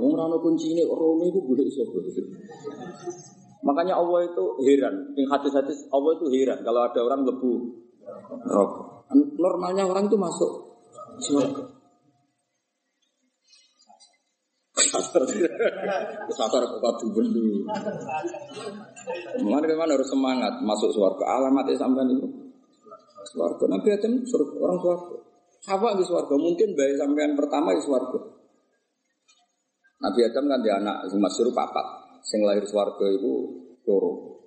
Wong kunci ini rono iku boleh iso Makanya Allah itu heran. Yang hadis-hadis Allah itu heran kalau ada orang lebu rokok. Normalnya orang itu masuk surga. Kesasar. Kok kadu bendu. Mana harus semangat masuk surga. Alamatnya sampai itu. Surga. Nabi Adam surga orang surga. Siapa di surga? Mungkin bayi sampean pertama di surga. Nabi Adam kan dia anak sing masyhur papat. Sing lahir swarga itu loro.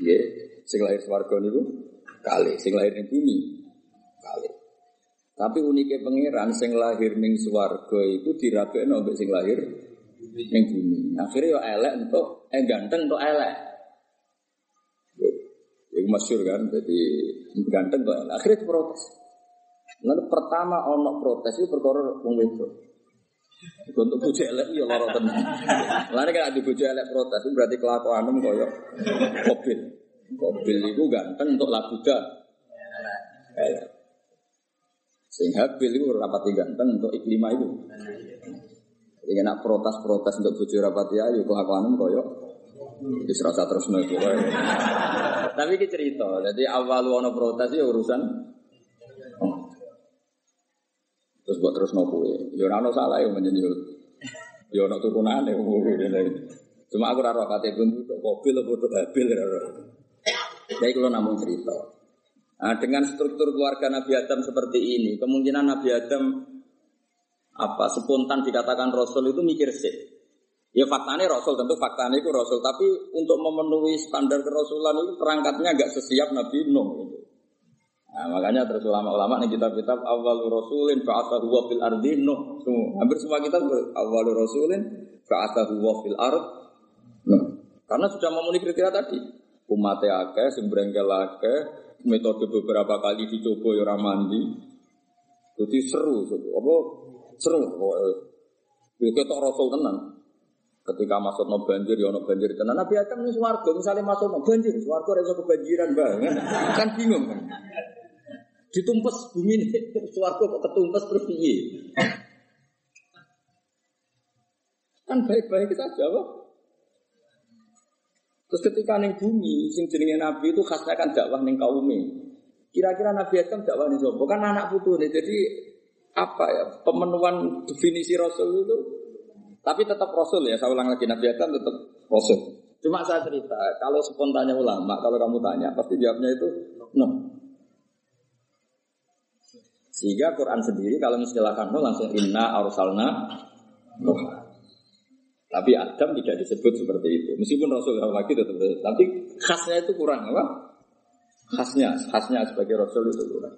Nggih, sing lahir swarga niku kali, sing lahir ning bumi kali. Tapi uniknya pangeran sing lahir ning swarga itu dirabekno mbek sing lahir ning bumi. Akhirnya yo elek untuk eh ganteng untuk elek. Masyur kan, jadi ganteng kok. Akhirnya protes. Lalu pertama ono protes itu perkara wong. Untuk bojo elek ya lara tenan. Lane kan adi bojo elek protes itu berarti kelakuanem koyo mobil. Mobil itu ganteng untuk labuda. Elek. Sing habil itu rapati ganteng untuk iklima itu. Jadi nak protes-protes untuk bojo rapati ayu kelakuanem koyo Wis rasa terus itu. Tapi ini cerita. Jadi awal ono protes ya urusan Terus buat terus nopo ya. Ya salah ya menyenyu. Ya ono turunane Cuma aku roh kate pun mobil apa untuk habil ora roh. Jadi kalau namun cerita. Nah, dengan struktur keluarga Nabi Adam seperti ini, kemungkinan Nabi Adam apa spontan dikatakan Rasul itu mikir sih. Ya faktanya Rasul tentu faktanya itu Rasul, tapi untuk memenuhi standar kerasulan itu perangkatnya agak sesiap Nabi Nuh. Gitu. Nah, makanya terus ulama-ulama nih kitab-kitab awal rasulin fa'athahu wa fil ardi nuh. Semua. Hampir semua kitab awal rasulin fa'athahu wa fil ard nuh. Karena sudah memenuhi kriteria tadi. Umatnya akeh, sembrengkel akeh, metode beberapa kali dicoba ya mandi. Jadi seru, apa seru. Ya ketok rasul tenan. Ketika masuk no banjir, ya no banjir tenan. Nabi Adam ini suwargo, misalnya masuk no banjir, suwargo rasa kebanjiran banget. Kan bingung kan. Ditumpes bumi ini, suarga kok ketumpes terus piye? Kan baik-baik saja, Pak. Terus ketika neng bumi, sing jenenge Nabi itu khasnya kan dakwah neng kaum Kira-kira Nabi Adam dakwah nih sopo kan anak putu nih. Jadi apa ya pemenuhan definisi Rasul itu tapi tetap Rasul ya, saya ulang lagi Nabi Adam tetap Rasul. Cuma saya cerita, kalau spontannya ulama, kalau kamu tanya, pasti jawabnya itu no. Sehingga Quran sendiri kalau mengistilahkan Nuh langsung inna arsalna Nuh. Tapi Adam tidak disebut seperti itu. Meskipun Rasul lagi tetap tapi khasnya itu kurang apa? Khasnya, khasnya sebagai Rasul itu kurang.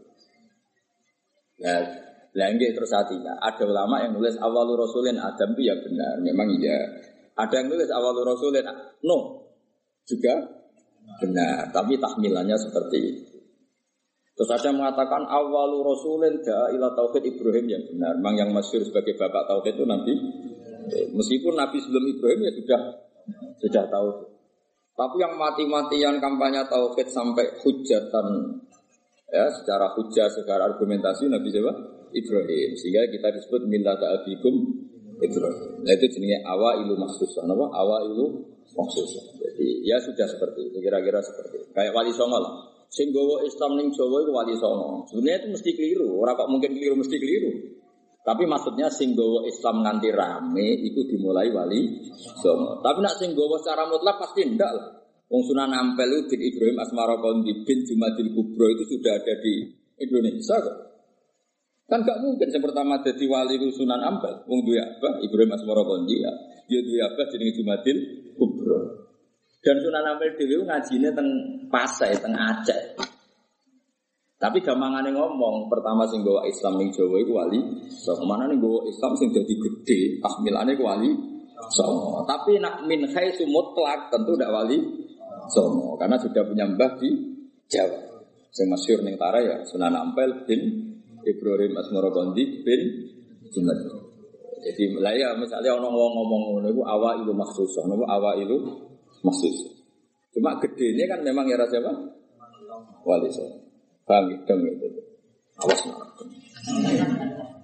Ya, lagi terus hatinya. Ada ulama yang nulis awal Rasulin Adam itu ya benar, memang iya. Ada yang nulis awal Rasulin no juga benar, tapi tahmilannya seperti itu. Terus ada yang mengatakan awalu rasulin da ila tauhid Ibrahim yang benar. Memang yang masyhur sebagai bapak tauhid itu nanti meskipun Nabi sebelum Ibrahim ya sudah sudah tahu. Tapi yang mati-matian kampanye tauhid sampai hujatan ya secara hujah secara argumentasi Nabi siapa? Ibrahim. Sehingga kita disebut minta ta'abikum Ibrahim. Nah itu jenisnya awa ilu maksusah. Apa? Awa ilu maksusah. Jadi ya sudah seperti itu. Kira-kira seperti itu. Kayak wali songo lah. Sing Islam ning Jawa itu wali songo. Sebenarnya itu mesti keliru. Orang kok mungkin keliru mesti keliru. Tapi maksudnya sing gowo Islam nganti rame itu dimulai wali songo. Tapi nak sing gowo secara mutlak pasti ndak lah. Wong Sunan Ampel bin Ibrahim Asmara Kondi bin Jumadil Kubro itu sudah ada di Indonesia kok. Kan gak mungkin yang pertama jadi wali Sunan Ampel. Wong duwe apa? Ibrahim Asmara Kondi ya. Dia duwe apa jenenge Jumadil Kubro. Dan Sunan Ampel dhewe ngajine teng Pasai, teng Aceh. Tapi gampangane ngomong, pertama sing gawa Islam ning Jawa iku wali. So, mana nih gawa Islam sing dadi gede, tahmilane ku wali. So, tapi nak min haitsu mutlak tentu ndak wali. So, karena sudah punya mbah di Jawa. Sing masyhur ning Tara ya Sunan Ampel bin Ibrahim Asmorogondi bin Jumat. Jadi lah ya misalnya orang ngomong ngomong ngono iku awa ilu maksusah, nopo awa ilu Maksud. Cuma gede ini kan memang era siapa? Wali saya. Paham ya? Dong itu. Awas marah.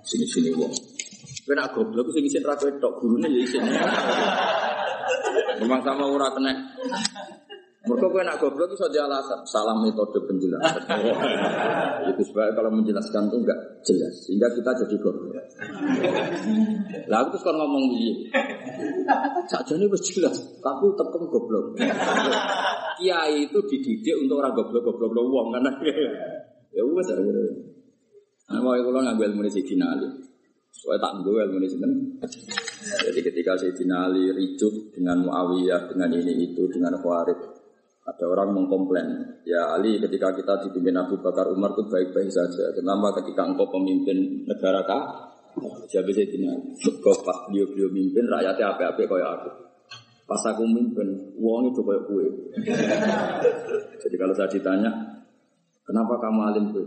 Sini-sini wong. Kena goblok sing isin ra kowe tok gurune ya isin. Memang sama ora kena Mereka kau nak goblok itu saja alasan. Salah metode penjelasan. itu sebab kalau menjelaskan itu enggak jelas. Sehingga kita jadi goblok. Lalu terus kan ngomong begini. Saja ini jelas. Tapi tekem goblok. Kiai itu dididik untuk orang goblok-goblok uang karena ya wes Nah, mau kalau ngambil ilmu ini Ali. Soalnya tak ngambil ilmu ini Jadi ketika Sayyidina Ali ricuh dengan Muawiyah, dengan ini itu, dengan Khawarij, ada orang mengkomplain, ya Ali ketika kita dipimpin Abu Bakar Umar itu baik-baik saja. Kenapa ketika engkau pemimpin negara kah? Siapa Sayyidina Ali? Kau pas beliau-beliau mimpin, rakyatnya apa-apa kayak aku. Pas aku mimpin, uang itu kayak kue. Jadi kalau saya ditanya, kenapa kamu alim itu?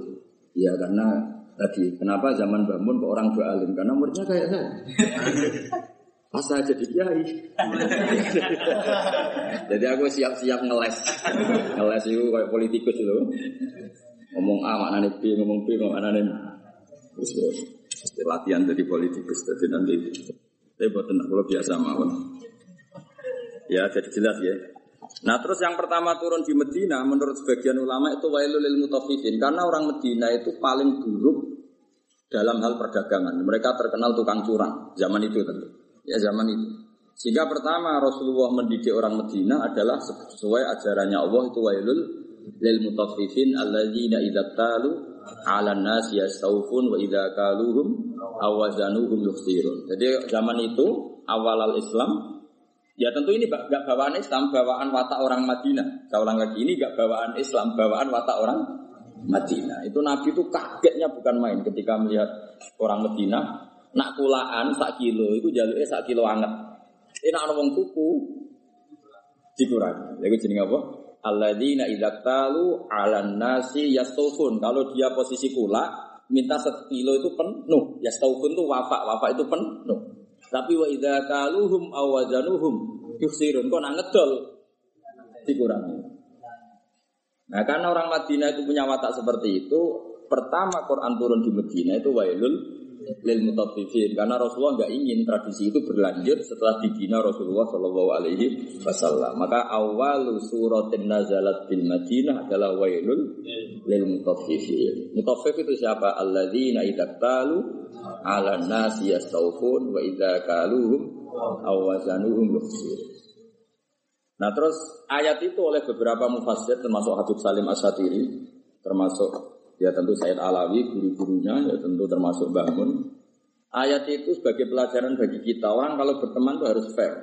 Ya karena tadi kenapa zaman bangun kok orang dua alim karena muridnya kayak saya pas saya jadi kiai? Jadi aku siap-siap ngeles. Ngeles itu kayak politikus itu. Ngomong A maknanya B ngomong B maknanya terus latihan jadi politikus jadi nanti. Tapi buat tenang kalau biasa mawon. Ya jadi jelas ya. Nah terus yang pertama turun di Medina menurut sebagian ulama itu wailul mutaffifin. Karena orang Medina itu paling buruk dalam hal perdagangan. Mereka terkenal tukang curang zaman itu tentu. Ya zaman itu. Sehingga pertama Rasulullah mendidik orang Medina adalah sesuai ajarannya Allah itu wailul lil mutaffifin alladzina idza talu 'ala nas yastawfun wa idza kaluhum awazanuhum yukhsirun. Jadi zaman itu awal al-Islam Ya tentu ini gak bawaan Islam, bawaan watak orang Madinah. Saya ulang lagi, ini gak bawaan Islam, bawaan watak orang Madinah. Itu Nabi itu kagetnya bukan main ketika melihat orang Madinah. Nak kulaan sak kilo, itu jalurnya sak kilo anget. Ini nak ngomong tuku, dikurangi. Lalu jadi apa? Alladzina idza talu 'alan nasi yastufun. Kalau dia posisi kula, minta sekilo itu penuh. Yastufun itu wafa, wafa itu penuh. Tapi wa idza kaluhum aw wazanuhum yuksirun. Kok nak ngedol dikurangi. Nah, karena orang Madinah itu punya watak seperti itu, pertama Quran turun di Madinah itu wailul lil mutaffifin karena Rasulullah nggak ingin tradisi itu berlanjut setelah dibina Rasulullah Shallallahu Alaihi Wasallam. Maka awal suratin nazalat bil Madinah adalah wailul lil mutaffifin. Mutaffif itu siapa? Alladzina idaktalu ala nasi yastawfun wa idza kaluhum aw wazanuhum. Nah terus ayat itu oleh beberapa mufassir termasuk Habib Salim Asatiri termasuk ya tentu Said Alawi guru-gurunya ya tentu termasuk Bangun ayat itu sebagai pelajaran bagi kita. Orang kalau berteman itu harus fair.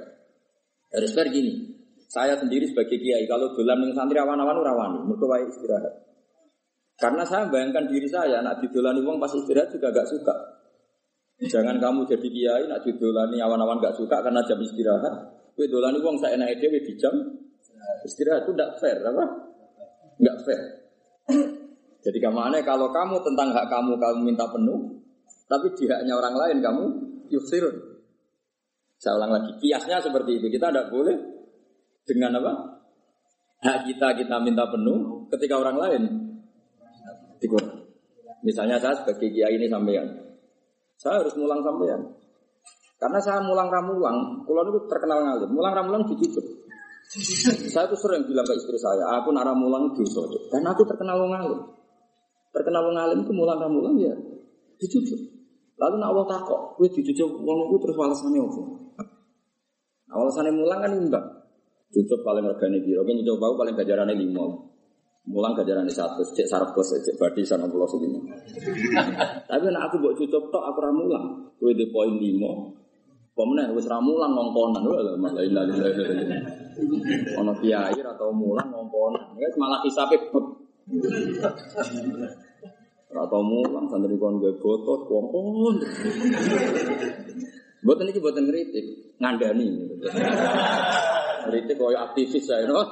Harus fair gini. Saya sendiri sebagai kiai kalau dolan ning santri awan-awan rawani mergo istirahat. Karena saya bayangkan diri saya nak didolani wong pas istirahat juga gak suka. Jangan kamu jadi kiai nak didolani awan-awan gak suka karena jam istirahat. Kue dolani uang saya naik dewi di jam istirahat. Itu tidak fair, apa? Enggak fair. Jadi ke mana kalau kamu tentang hak kamu kamu minta penuh, tapi di haknya orang lain kamu yusirun. Saya ulang lagi, kiasnya seperti itu. Kita tidak boleh dengan apa? Hak kita kita minta penuh, ketika orang lain dikurang. Misalnya saya sebagai kiai ini sampean, saya harus mulang sampean. Karena saya mulang ramulang, kulon itu terkenal ngalim. Mulang ramulang dicucuk. saya tuh sering bilang ke istri saya, aku nara mulang dosa. Karena aku terkenal ngalim. Terkenal ngalim itu mulang ramulang ya dicucuk. Lalu nak awal takok, gue dicucuk uang itu terus walasannya apa? Nah, walasannya mulang kan imbang. Cucuk paling regane biro, kan coba paling gajarannya lima. Mulang gajaran satu, cek sarap bos, cek badi sana pulau segini. Tapi nak aku buat cucuk tok aku ramulang, gue di poin lima. Pemenang wis ramulang ngongkonan, lho malah ilah ilah ilah. Ono kiai atau mulang ngongkonan, ya malah kisah pepet. Atau mulang santri kon gue botot ngongkon. Buatan ini buatan kritik, ngandani. Kritik koyo aktivis saya, no.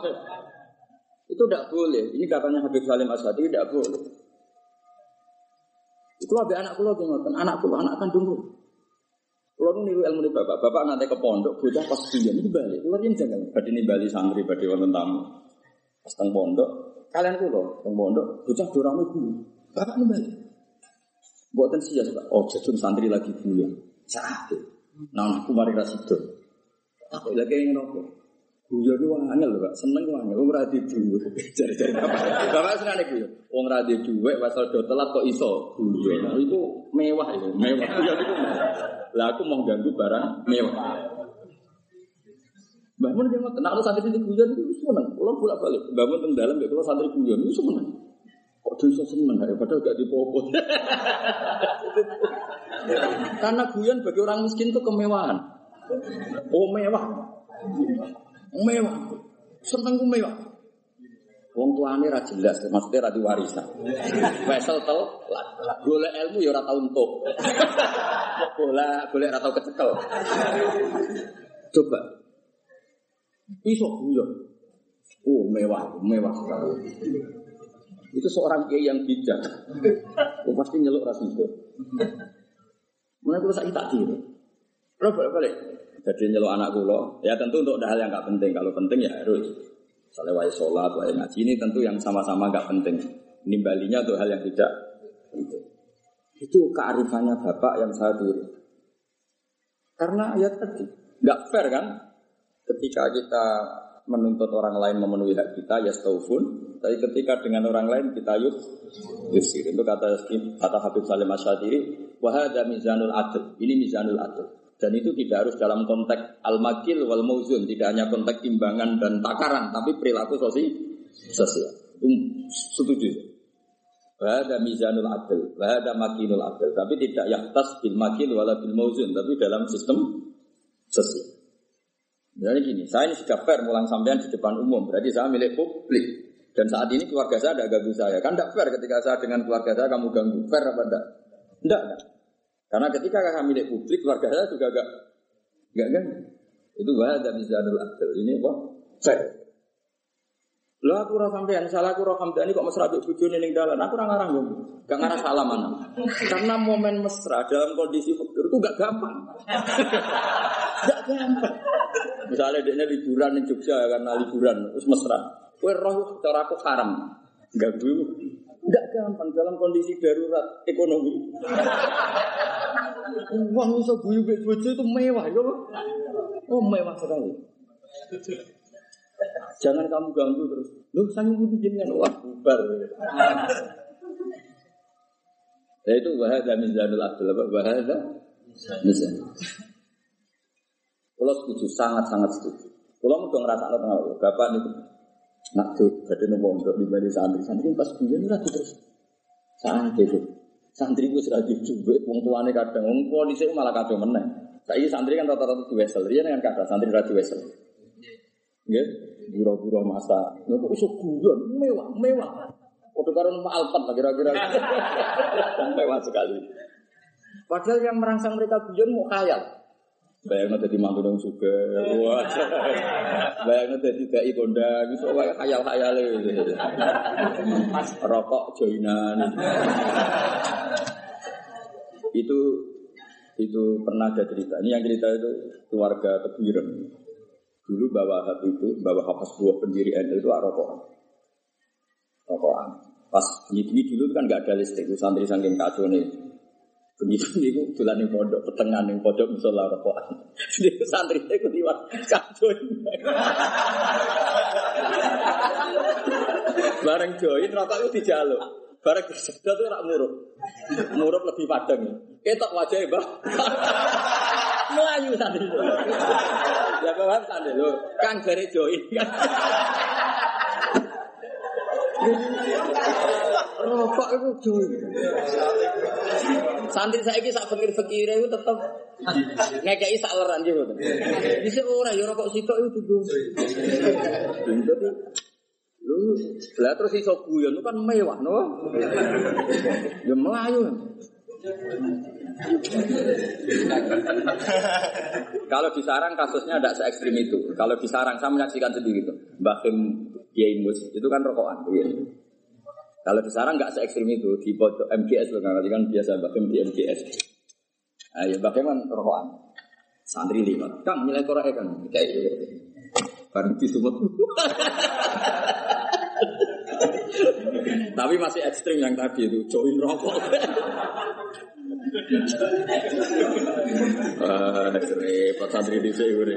Itu tidak boleh. Ini katanya Habib Salim Asadi tidak boleh. Itu ada anak kulo ngoten, anak kulo, anak kandungku. Kulo nu niru ilmu bapak, bapak nanti ke pondok, bocah pas kuliah ini balik. Kulo ini jangan, badi ini balik santri, badi wonten tamu. Pas teng pondok, kalian kulo teng pondok, bocah dorame guru. Bapak ini balik. Buatan sih ya, oh jadun santri lagi kuliah. Sakit. Nah, aku mari rasido. Aku lagi yang ngerokok. Guyon itu wong lho, Pak. Seneng wong angel, wong ra di duwe. Jare-jare bapak. Seneng nek guyon. Wong ra di pasal do telat kok iso guyon. Nah, Itu mewah itu, mewah. Guyon itu mewah. Lah aku mau ganggu barang mewah. Mun yang ngoten, nek santri itu guyon itu seneng. Kulo bolak-balik. Mbah Mun teng dalem nek kulo santri guyon itu seneng. Kok bisa seneng daripada gak dipopot. Karena guyon bagi orang miskin itu kemewahan. Oh mewah. Mewah. Seneng ku mewah. Wong tuane ra jelas, maksudnya ra diwarisan. Wesel tel, golek ilmu ya ora tau entuk. Bola, golek ra tau kecekel. Coba. Iso guyon. Oh, mewah, mewah sekali. Itu seorang kiai yang bijak. Oh, pasti nyeluk ras itu. Mulai kalau saya tak diri. Kalau balik-balik. Jadi nyeluk anak kulo, ya tentu untuk hal yang nggak penting. Kalau penting ya harus. Misalnya wae sholat, wae ngaji ini tentu yang sama-sama nggak penting. Nimbalinya untuk hal yang tidak penting. Itu kearifannya bapak yang saya diri. Karena ya tadi nggak fair kan? Ketika kita menuntut orang lain memenuhi hak kita ya staufun tapi ketika dengan orang lain kita yuk yusir itu kata kata Habib Salim Asyadiri wahada mizanul adl. Ini mizanul adl. Dan itu tidak harus dalam konteks al-makil wal mauzun tidak hanya konteks timbangan dan takaran tapi perilaku sosial sosial. Itu setuju. Wahada mizanul adl, wahada makinul adl. Tapi tidak yaktas bil makil wala bil mauzun. Tapi dalam sistem sosial Misalnya gini, saya ini sudah fair mulang sampean di depan umum, berarti saya milik publik. Dan saat ini keluarga saya tidak ganggu saya. Kan tidak fair ketika saya dengan keluarga saya kamu ganggu. Fair apa tidak? Tidak. Karena ketika kakak milik publik, keluarga saya juga gak, gak ganggu. Itu bahasa mizanul adil. Ini apa? Fair. Lah aku ora sampean, salah aku hamdani kok mesra mbek bojone ning dalan. Aku ora ngarang yo. Gak ngarang mana. Karena momen mesra dalam kondisi fakir itu gak gampang. gak gampang. Misalnya dia liburan di Jogja karena liburan, terus mesra. Kue roh cara aku haram, dulu. Tidak gampang dalam kondisi darurat ekonomi. Uang bisa buyu bojo itu mewah, ya Oh mewah sekali. Jangan kamu ganggu terus. Lu saya butuh jenengan wah bubar. Ya itu bahasa mizanul adil apa mizanul. Kalau setuju, sangat-sangat setuju. Kalau mau dong rasa tahu, bapak nih nak tuh jadi nopo untuk dibanding santri. Santri pas bulan lagi terus. Santri itu santri itu sudah dicoba wong tuane kadang wong kondisi malah kacau meneng saya santri kan rata-rata di wesel dia kan kata santri rata wesel ya buru-buru masa nopo isu guyon? Mewah mewah. Waktu mau alpat lah kira-kira. Mewah sekali. Padahal yang merangsang mereka guyon mau khayal Bayangnya jadi mantu dong suka, wah. Bayangnya jadi dai kondang, itu kayak khayal-khayal Rokok joinan. itu itu pernah ada cerita. Ini yang cerita itu keluarga Tebiren. Dulu bawa hati itu, bawa hapas buah pendiri NU itu rokokan. Rokokan. Pas bunyi dulu kan nggak ada listrik, santri saking kacau nih. Begitu niku dolan ning pondok, petengan ning pondok musala rokokan. Niku santri iku liwat kacau. Bareng join rokok itu dijaluk. Bareng kesedot itu rak murup. Murup lebih padang. Ketok wajahnya, Mbak. Melayu santri. Ya paham santri lho. Kang jare join kan. Rokok itu join. Santri saya ini sak fakir-fakir itu tetap ngekei sak leran gitu. Bisa ora ya rokok sitok itu. Jadi lu lah terus iso guyon kan mewah no. Ya melayu. Kalau di sarang kasusnya tidak se ekstrim itu. Kalau di sarang saya menyaksikan sendiri itu. Mbak Kim Kiai itu kan rokokan. Iya. Kalau di sarang nggak se ekstrim itu di pojok MGS loh kan kan biasa Kim di MGS. Nah, ya kan rokokan. Santri lima. Kang nilai korek kan kayak gitu. Bareng di sumut. Tapi masih ekstrim yang tadi itu join rokok. Ah, repot santri di sini.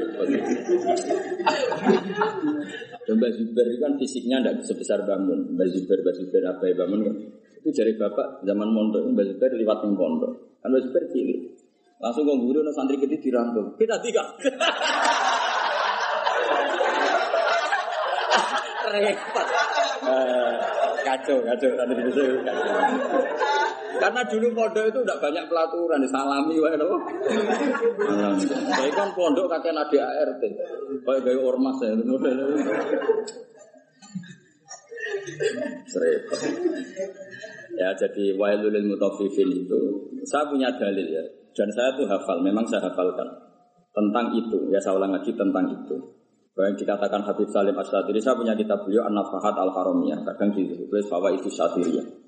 Mbak Zubair itu kan fisiknya tidak sebesar bangun. Mbak Zubair, Mbak Zubair apa ya bangun kan? Itu dari bapak zaman mondok Mbak Zubair lewat di pondok. Kan Mbak Zubair cilik. Langsung ngomong guru santri kecil dirangkul. Kita tiga. Repot. Eh, kacau, kacau. Santri kecil kacau. Karena dulu pondok itu tidak banyak pelaturan, salami wae lho. Saya kan pondok kakek nadi ART. Kayak gaya ormas ya. Serempet. Ya jadi wailul mutaffifin itu saya punya dalil ya dan saya tuh hafal, memang saya hafalkan tentang itu. Ya saya ulang lagi tentang itu. Yang dikatakan Habib Salim Asyadiri, saya punya kitab beliau An-Nafahat Al-Haramiyah, kadang ditulis bahwa itu Syadiriyah.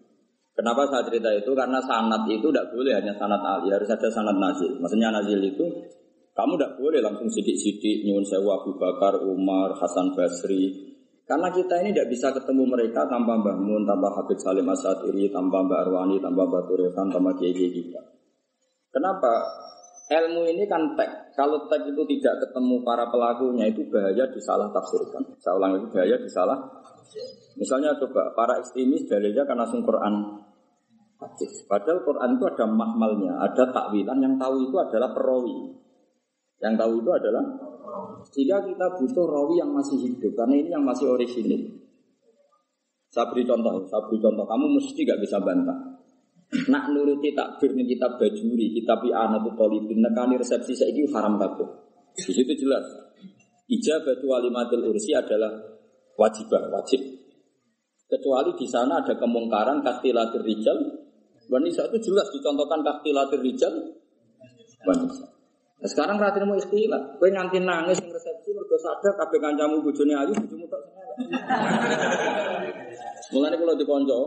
Kenapa saya cerita itu? Karena sanat itu tidak boleh hanya sanat Ali, harus ada sanat nazil. Maksudnya nazil itu kamu tidak boleh langsung sidik-sidik nyuwun sewa Abu Bakar, Umar, Hasan Basri. Karena kita ini tidak bisa ketemu mereka tanpa Mbah Mun, tanpa Habib Salim Asyadiri, tanpa Mbak Arwani, tanpa Mbak Turekan, tanpa kiai kita. Kenapa? Ilmu ini kan tek. Kalau tek itu tidak ketemu para pelakunya itu bahaya disalah tafsirkan. Saya ulang lagi bahaya disalah. Misalnya coba para ekstremis dalilnya karena langsung Quran hadis. Padahal Quran itu ada mahmalnya, ada takwilan yang tahu itu adalah perawi. Yang tahu itu adalah jika kita butuh rawi yang masih hidup karena ini yang masih orisinil. Saya beri contoh, saya beri contoh. Kamu mesti gak bisa bantah. Nak nuruti takbir nih kitab bajuri, kitab anatu tolibin, nekani resepsi saya itu haram kabeh. Di situ jelas. Ijabatu walimatul ursi adalah wajibah, wajib. Kecuali di sana ada kemungkaran kastilatir rijal, wanita itu jelas dicontohkan kastilatir rijal, wanita. Nah, sekarang ratin mau istilah, gue ngantin nangis yang resepsi mergo sadar kabeh kancamu bojone ayu bojomu tak Mulane kalau dikonco,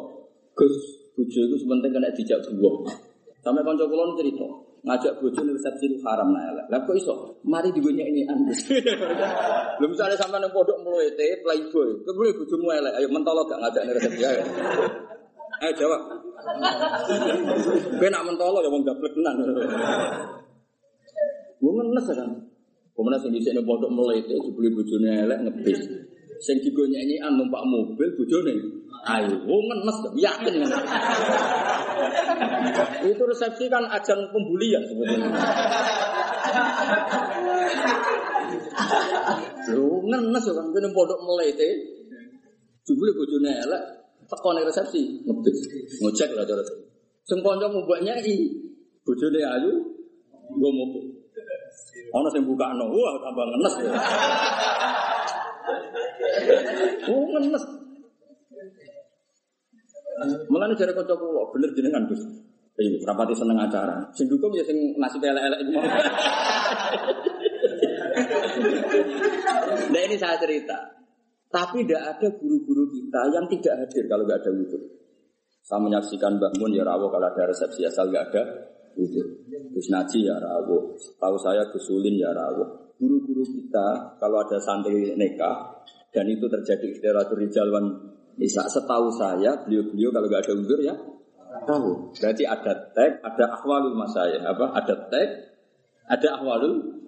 Gus, bojo itu sebentar kena dijak buah. Sampai konco kulon cerita, ngajak bojo nih resepsi itu haram nah lah. kok iso? Mari digonya ini angus. Belum misalnya sampai neng podok meluete playboy, kebeli bojomu elek, ayo mentolok gak ngajak nih resepsi ayo. Ayo jawab. Gue nak mentolok ya mau gablek tenan. Gue ngenes kan. Kemudian sing dhisik pondok melete dibeli bojone elek ngebis. Sing digonyek-nyekan numpak mobil bojone ayo. Gue ngenes yakin kan. Itu resepsi kan ajang pembulian sebetulnya. Lu ngenes kan kene pondok melete. Dibeli bojone elek tekone resepsi ngebis. Ngecek lah cara. Sing kanca mboknya i bojone ayu gue mobil. Ono sing buka no, wah tambah ngenes ya. Oh ngenes. Mulane jare kanca kula bener jenengan Gus. Iya, rapati seneng acara. Sing dukung ya sing nasib elek-elek itu mau. Nah ini saya cerita. Tapi tidak ada guru-guru kita yang tidak hadir kalau nggak ada wudhu. Saya menyaksikan Mbak Mun ya rawuh kalau ada resepsi asal nggak ada wudhu. Gus Naji ya rawuh. Tahu saya Gus Sulin ya rawuh. Guru-guru kita kalau ada santri nikah dan itu terjadi istirahat rijalwan bisa setahu saya beliau-beliau kalau nggak ada wudhu ya tahu. Berarti ada tag, ada akhwalul masaya, apa? Ada tag, ada akhwalul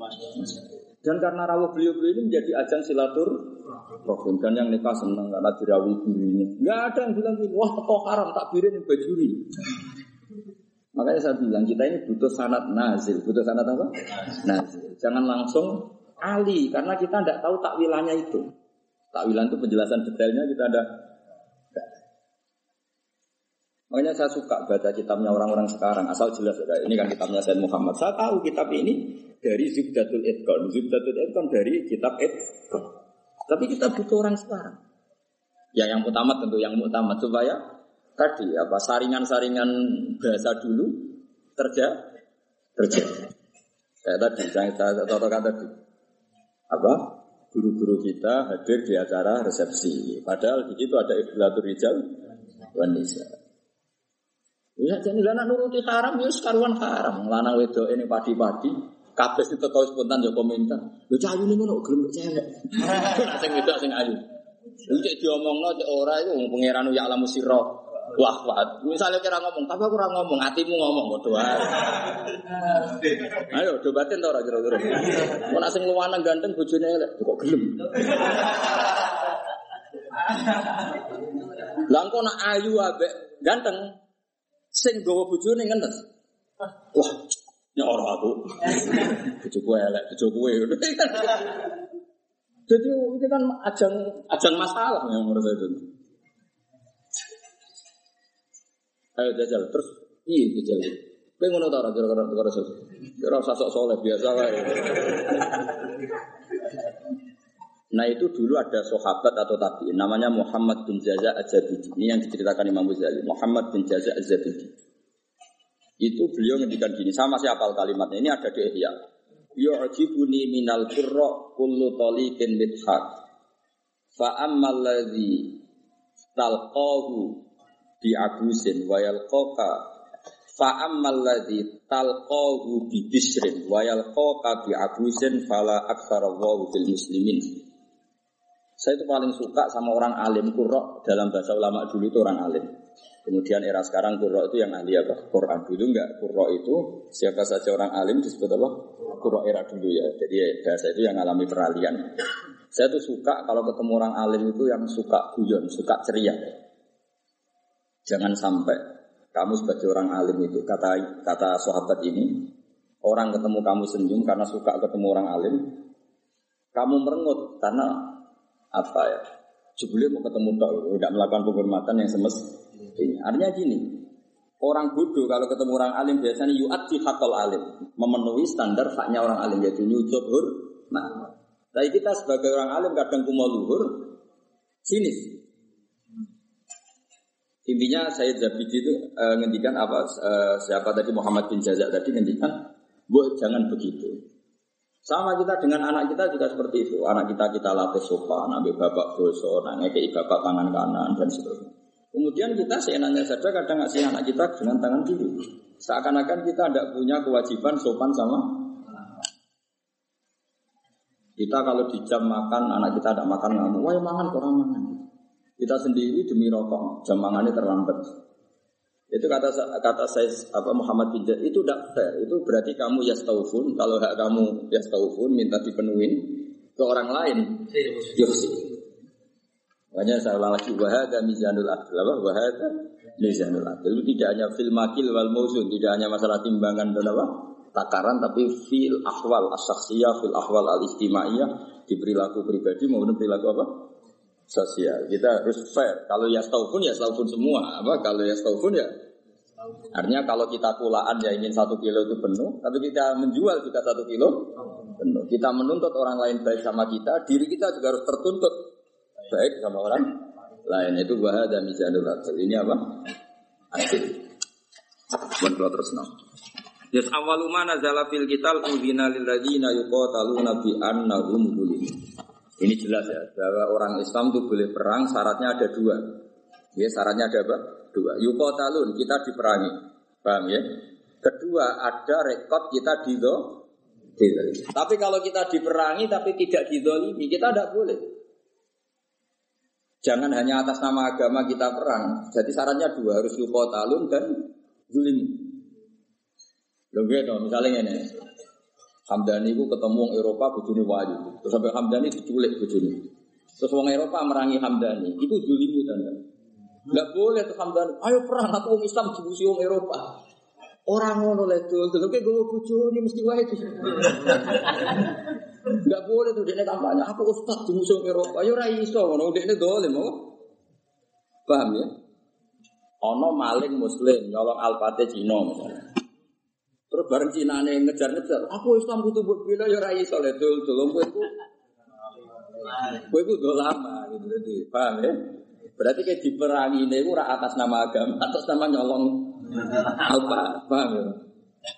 Dan karena rawuh beliau-beliau ini menjadi ajang silatur rohim dan yang nikah senang karena dirawi gurunya. Nggak ada yang bilang gini, wah kok haram takbirin bajuri. Makanya saya bilang kita ini butuh sanat nazil, butuh sanat apa? Nazil. Jangan langsung ali karena kita tidak tahu takwilannya itu. Takwilan itu penjelasan detailnya kita ada Makanya saya suka baca kitabnya orang-orang sekarang, asal jelas ya. Ini kan kitabnya Said Muhammad. Saya tahu kitab ini dari Zubdatul Idkon. Zubdatul Idkon dari kitab Idkon. Tapi kita butuh orang sekarang. Ya yang utama tentu yang utama supaya tadi apa saringan-saringan bahasa dulu terjadi terjadi. Tadi saya contohkan tadi apa guru-guru kita hadir di acara resepsi. Padahal di situ ada Iblatul Rijal Wanisa. Ya jadi lana nuruti haram ya sekaruan haram. Lanang wedok ini padi-padi. Kabeh itu tahu spontan yo komentar. Lho cah ayu ngono gelem cewek. Sing wedok sing ayu. Lu cek diomongno cek ora iku pangeran ya alamu sira. Wah, wah. Misalnya kira ngomong, tapi aku ora ngomong, hatimu ngomong kok doa. Ayo dobatin to ora kira-kira. Mau nak sing luwanang ganteng bojone elek, kok gelem. Lah engko nak ayu ambek ganteng sing gawa bojone ngenes. Wah, nyoro aku. Bojoku elek, bojoku ngono. Jadi ini kan ajang ajang masalah yang menurut saya itu. Ayo jajal terus iya jajal. Kowe ngono ta ora kira-kira kira sok. Kira usah sok soleh biasa wae. Nah itu dulu ada sahabat atau tabi'in namanya Muhammad bin Jaza Az-Zabidi. Ini yang diceritakan Imam Ghazali. Muhammad bin Jaza Az-Zabidi. Itu beliau ngendikan gini, sama siapa kalimatnya. Ini ada di Ihya. Yu'jibuni minal qurra kullu taliqin mithaq. Fa ammal ladzi talqahu bi abusin wa yalqaka fa ammal ladzi talqahu bi bisrin wa yalqaka bi abusin fala aktsara wa fil muslimin. Saya itu paling suka sama orang alim kurro dalam bahasa ulama dulu itu orang alim. Kemudian era sekarang kurro itu yang ahli apa? Quran dulu enggak kurro itu siapa saja orang alim disebut apa? Kurro era dulu ya. Jadi bahasa itu yang alami peralihan. Saya tuh suka kalau ketemu orang alim itu yang suka guyon, suka ceria. Jangan sampai kamu sebagai orang alim itu kata kata sahabat ini orang ketemu kamu senyum karena suka ketemu orang alim, kamu merengut karena apa ya? Jebule mau ketemu tok, tidak melakukan penghormatan yang semestinya. Artinya gini, orang bodoh kalau ketemu orang alim biasanya yu'ati hakal alim, memenuhi standar haknya orang alim yaitu nyucuk hur. Nah, tapi kita sebagai orang alim kadang kumal luhur, sinis. Intinya saya Zabidi itu e, ngendikan apa e, siapa tadi Muhammad bin Jazak tadi ngendikan, bu jangan begitu. Sama kita dengan anak kita juga seperti itu. Anak kita kita latih sopan, nabi bapak boso, nanya ke bapak tangan kanan dan seterusnya. Kemudian kita seenaknya saja kadang ngasih anak kita dengan tangan kiri. Seakan-akan kita tidak punya kewajiban sopan sama kita kalau di jam makan anak kita tidak makan ngamuk, wah makan kurang makan. Kita sendiri demi rokok jam makannya terlambat. Itu kata kata saya apa Muhammad bin Zaid itu tidak fair. Itu berarti kamu ya yastaufun. Kalau hak kamu ya yastaufun minta dipenuhin ke orang lain. Yuksi. Makanya saya ulang lagi wahada mizanul adil apa wahada mizanul adil tidak hanya fil makil wal mausun tidak hanya masalah timbangan dan apa takaran tapi fil ahwal asaksiyah fil ahwal al istimaiyah di perilaku pribadi maupun perilaku apa sosial. Kita harus fair. Kalau ya pun ya pun semua. Apa kalau ya pun ya Artinya kalau kita kulaan ya ingin satu kilo itu penuh, tapi kita menjual juga satu kilo penuh. Kita menuntut orang lain baik sama kita, diri kita juga harus tertuntut baik sama orang lain. Itu dan mizanul hasil. Ini apa? Hasil. Buat terus no. Yes awaluma nazala fil kital udhina lil ladzina yuqataluna bi annahum ini jelas ya, bahwa orang Islam itu boleh perang, syaratnya ada dua. Ya, syaratnya ada apa? Dua. Yukotalun, kita diperangi. Paham ya? Kedua, ada rekod kita dido. Tapi kalau kita diperangi tapi tidak didolimi, kita tidak boleh. Jangan hanya atas nama agama kita perang. Jadi syaratnya dua, harus yukotalun dan zulim. Loh gitu, misalnya ini. Hamdani itu ketemu orang Eropa bujuni wali. Terus sampai Hamdani diculik bujuni. Terus orang Eropa merangi Hamdani. Itu julimu tanda. Enggak boleh tuh Hamdani. Ayo perang aku orang Islam dibusi orang Eropa. Orang ngono tuh, tuh kayak gue bujuni mesti wae itu. Enggak boleh tuh dia kampanye. Aku ustad di musuh Eropa. Ayo rai iso ngono dia dole mau. Paham ya? Ono maling muslim nyolong alpate Cina misalnya. Terus bareng Cina nih ngejar-ngejar, aku Islam butuh buat bila ya rai soleh dul dul, gue itu, gue itu udah lama gitu, jadi paham ya? Berarti kayak diperangi ini gue atas nama agama, atas nama nyolong apa, paham ya?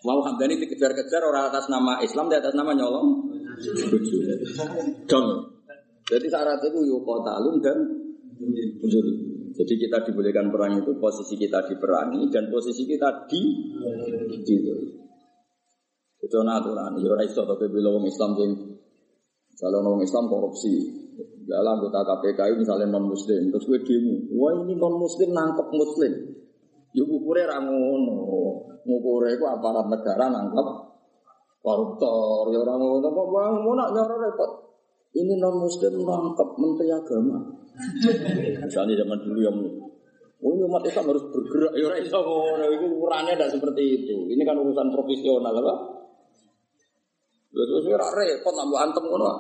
Mau Hamdani dikejar-kejar orang atas nama Islam, di atas nama nyolong dong. Jadi syarat itu yuk talun dan. Jadi kita dibolehkan perang itu posisi kita diperangi dan posisi kita di gitu. Itu aturan. Ya ora iso tapi wong Islam sing kalau wong Islam korupsi, Dalam anggota KPK misalnya non muslim, terus gue demo, wah ini non muslim nangkep muslim. Yuk ukurnya rangono, ngukurnya itu aparat negara nangkep koruptor, ya orang ngono kok mau nak nyoro repot. Ini non muslim nangkep menteri agama. Misalnya zaman dulu yang Oh, umat Islam harus bergerak. Ya ora iso ngono. Iku ukurannya tidak seperti itu. Ini kan urusan profesional apa? Terus ora repot nambah antem ngono.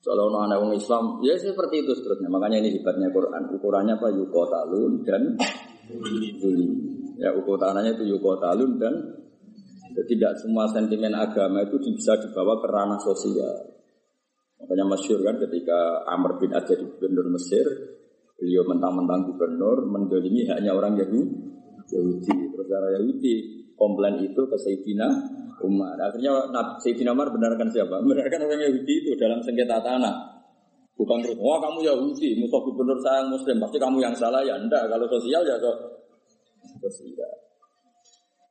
Kalau ono anak orang Islam, ya seperti itu seterusnya. Makanya ini hebatnya Quran. Ukurannya apa? Yukotalun dan Zuli. Ya ukurannya itu yukotalun dan tidak semua sentimen agama itu bisa dibawa ke ranah sosial. Makanya masyur kan ketika Amr bin Ad jadi gubernur Mesir, beliau mentang-mentang gubernur mendolimi hanya orang Yahudi. Yahudi. Terus Yahudi komplain itu ke Sayyidina Umar. Akhirnya Sayyidina Umar benarkan siapa? Benarkan orang Yahudi itu dalam sengketa tanah. Bukan terus, wah kamu Yahudi, musuh gubernur saya Muslim, pasti kamu yang salah ya. Enggak, kalau sosial ya so, sosial.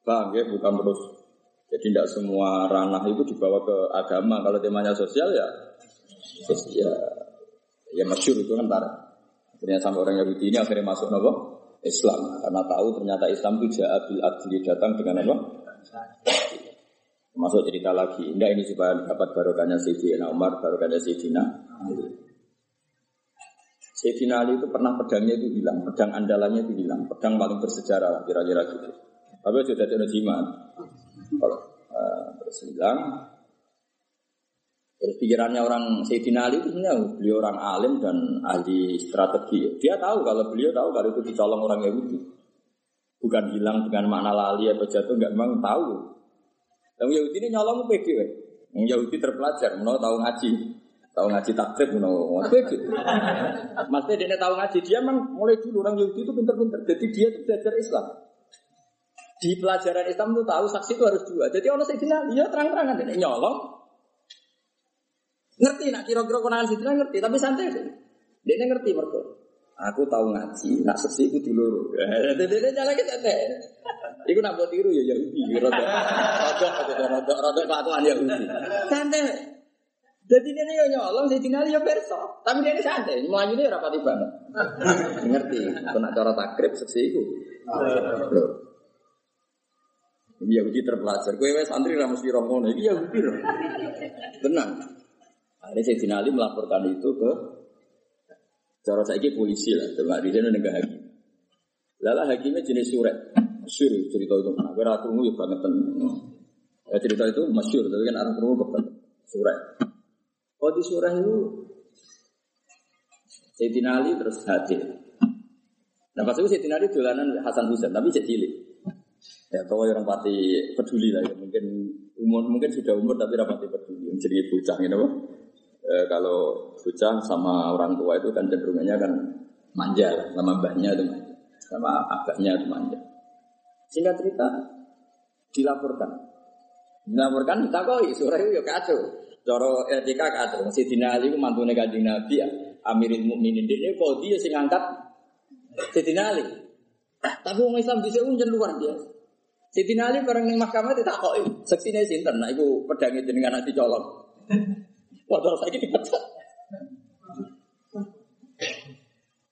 Bang, ya, bukan terus. Jadi tidak semua ranah itu dibawa ke agama. Kalau temanya sosial ya sosial. Ya masyur itu kan tar. Akhirnya sampai orang Yahudi ini akhirnya masuk apa? Islam. Karena tahu ternyata Islam itu ja'abil adli datang dengan apa? Masuk cerita lagi. Enggak ini supaya dapat barokahnya Sayyidina Umar, barokahnya Sayyidina Ali. Sayyidina Ali itu pernah pedangnya itu hilang, pedang andalannya itu hilang, pedang paling bersejarah kira-kira gitu. Tapi sudah ada jimat. Kalau terus hilang, terus pikirannya orang Sayyidina Ali itu sebenarnya beliau orang alim dan ahli strategi. Dia tahu kalau beliau tahu kalau itu dicolong orang Yahudi. Bukan hilang dengan makna lali atau jatuh, enggak memang tahu. Yang Yahudi ini nyolong pede, yang Yahudi terpelajar, mau tahu ngaji. Tahu ngaji takrib no, pede. Maksudnya dia tahu ngaji, dia memang mulai dulu orang Yahudi itu pinter-pinter. Jadi dia itu belajar Islam. Di pelajaran Islam itu tahu saksi itu harus dua. Jadi orang Sayyidina dia terang-terangan dia nyolong. Ngerti nak kira-kira konangan Sayyidina ngerti, tapi santai deh. Dia ngerti mereka. Aku tahu ngaji, nak seksi itu dulu. Jadi dia jalan kita teh. Iku nak buat tiru ya Yahudi. Rodok, rodok, rodok, rodok kelakuan Yahudi. Santai. Jadi dia nih nyolong, saya tinggal ya perso. Tapi dia ini santai, melayu ini rapati banget. Ngerti, kena cara takrib seksi itu. Yahudi terpelajar. Gue wes santri ramus di romono, ini Yahudi loh. Tenang. Akhirnya saya Ali melaporkan itu ke cara saya polisi lah, cuma di sini negara hakim. Lala hakimnya jenis surat, masyur cerita itu. Nah, gue ratu ya banget Ya, cerita itu masyur, tapi kan orang perlu kebanget. Surat. Oh di surah itu Sayyidina Ali terus hadir. Nah pas itu Sayyidina Ali dolanan Hasan Husain, tapi cilik. Ya kalau orang pati peduli lah ya, mungkin umur mungkin sudah umur tapi rapati peduli. Jadi bocah gitu e, kalau bocah sama orang tua itu kan cenderungnya kan manja lah, sama mbahnya itu manja, sama abahnya itu manja. Sehingga cerita dilaporkan, dilaporkan ditakoi surah itu ya kacau. Coro etika kacau. Sayyidina Ali itu mantu kanjeng Nabi ya. Amirul Mukminin dia kok dia sing angkat Sayyidina Ali. Tapi orang Islam bisa unjen luar biasa. Sayyidina Ali bareng ning mahkamah ditakoki, seksine sinten? Nah iku pedange jenengan nanti colong. Waduh saya dipecat.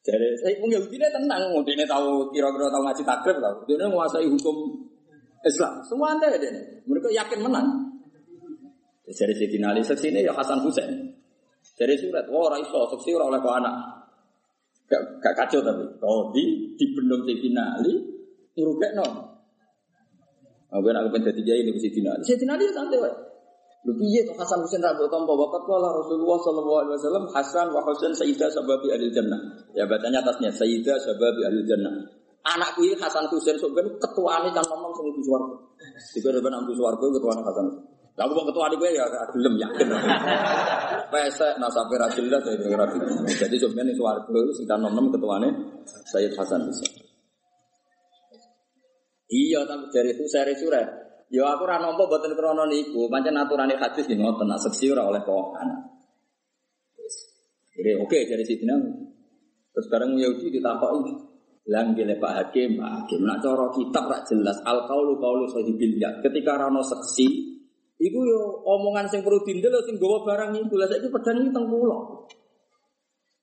Jadi saya pun Yahudi ini tenang, ini tahu kira-kira tahu ngaji takrib lah. Dia menguasai hukum Islam. Semua anda ya Mereka yakin menang. Jadi Sayyidina Ali seksi ini ya Hasan Husain. Dari surat, wah oh, raiso seksi orang oleh anak. Gak, gak kacau tapi. Oh di di bendung Sayyidina Ali, ngerugek no. Aku nak kepen jadi ini Sayyidina Ali. Sayyidina Ali santai wae. Lu piye tuh Hasan Husain rambut tompo bapak kala Rasulullah sallallahu alaihi wasallam Hasan wa Husain sayyidah sababi ahli jannah. Ya bacanya atasnya sayyidah sababi ahli jannah. Anakku ini Hasan Husain sebenarnya ketuane kan ngomong sing di swarga. Tiga depan ambu swarga ketuane Hasan. Lah aku ketua gue ya gelem yakin. Pesek nasabe ra jelas ya ora Jadi swarga itu sing nom-nom ketuane Sayyid Hasan Husain. Iya, tapi dari itu saya surat. Ya aku ora nampa boten krana niku, pancen aturane hadis nggih ngoten, nak seksi ora oleh pokokan. Jadi oke okay, dari situ Terus sekarang Yahudi ditakoki, Lang gile Pak Hakim, Pak Hakim nak cara kitab rak jelas al kaulu kaulu sahibil ya. Ketika rano seksi Iku yo omongan sing perlu dindel sing gawa barang iku. Lah saiki pedang iki teng kula.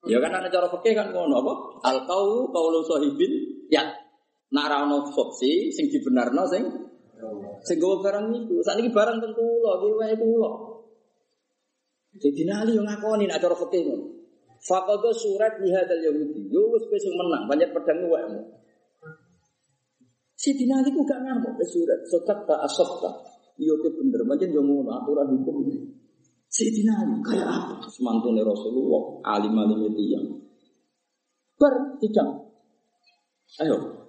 Ya kan ana cara fikih kan ngono apa? Al qaulu qaulu sahibil ya. Nak ra ono opsi sing dibenarno sing sing gawa barang iku. Sakniki barang teng kula, iki wae kula. Jadi nali yang ngakoni nak cara fikih ngono. Faqadha surat hadzal yahudi. Yo wis wis menang, banyak pedang wae. Si dinali ku gak ngamuk ke surat. Sotak tak asokta. Iya ke bener. Macam yang ngono aturan hukum. Si dinali kayak apa? Semantune Rasulullah. Alim alim itu yang bertidang. Ayo.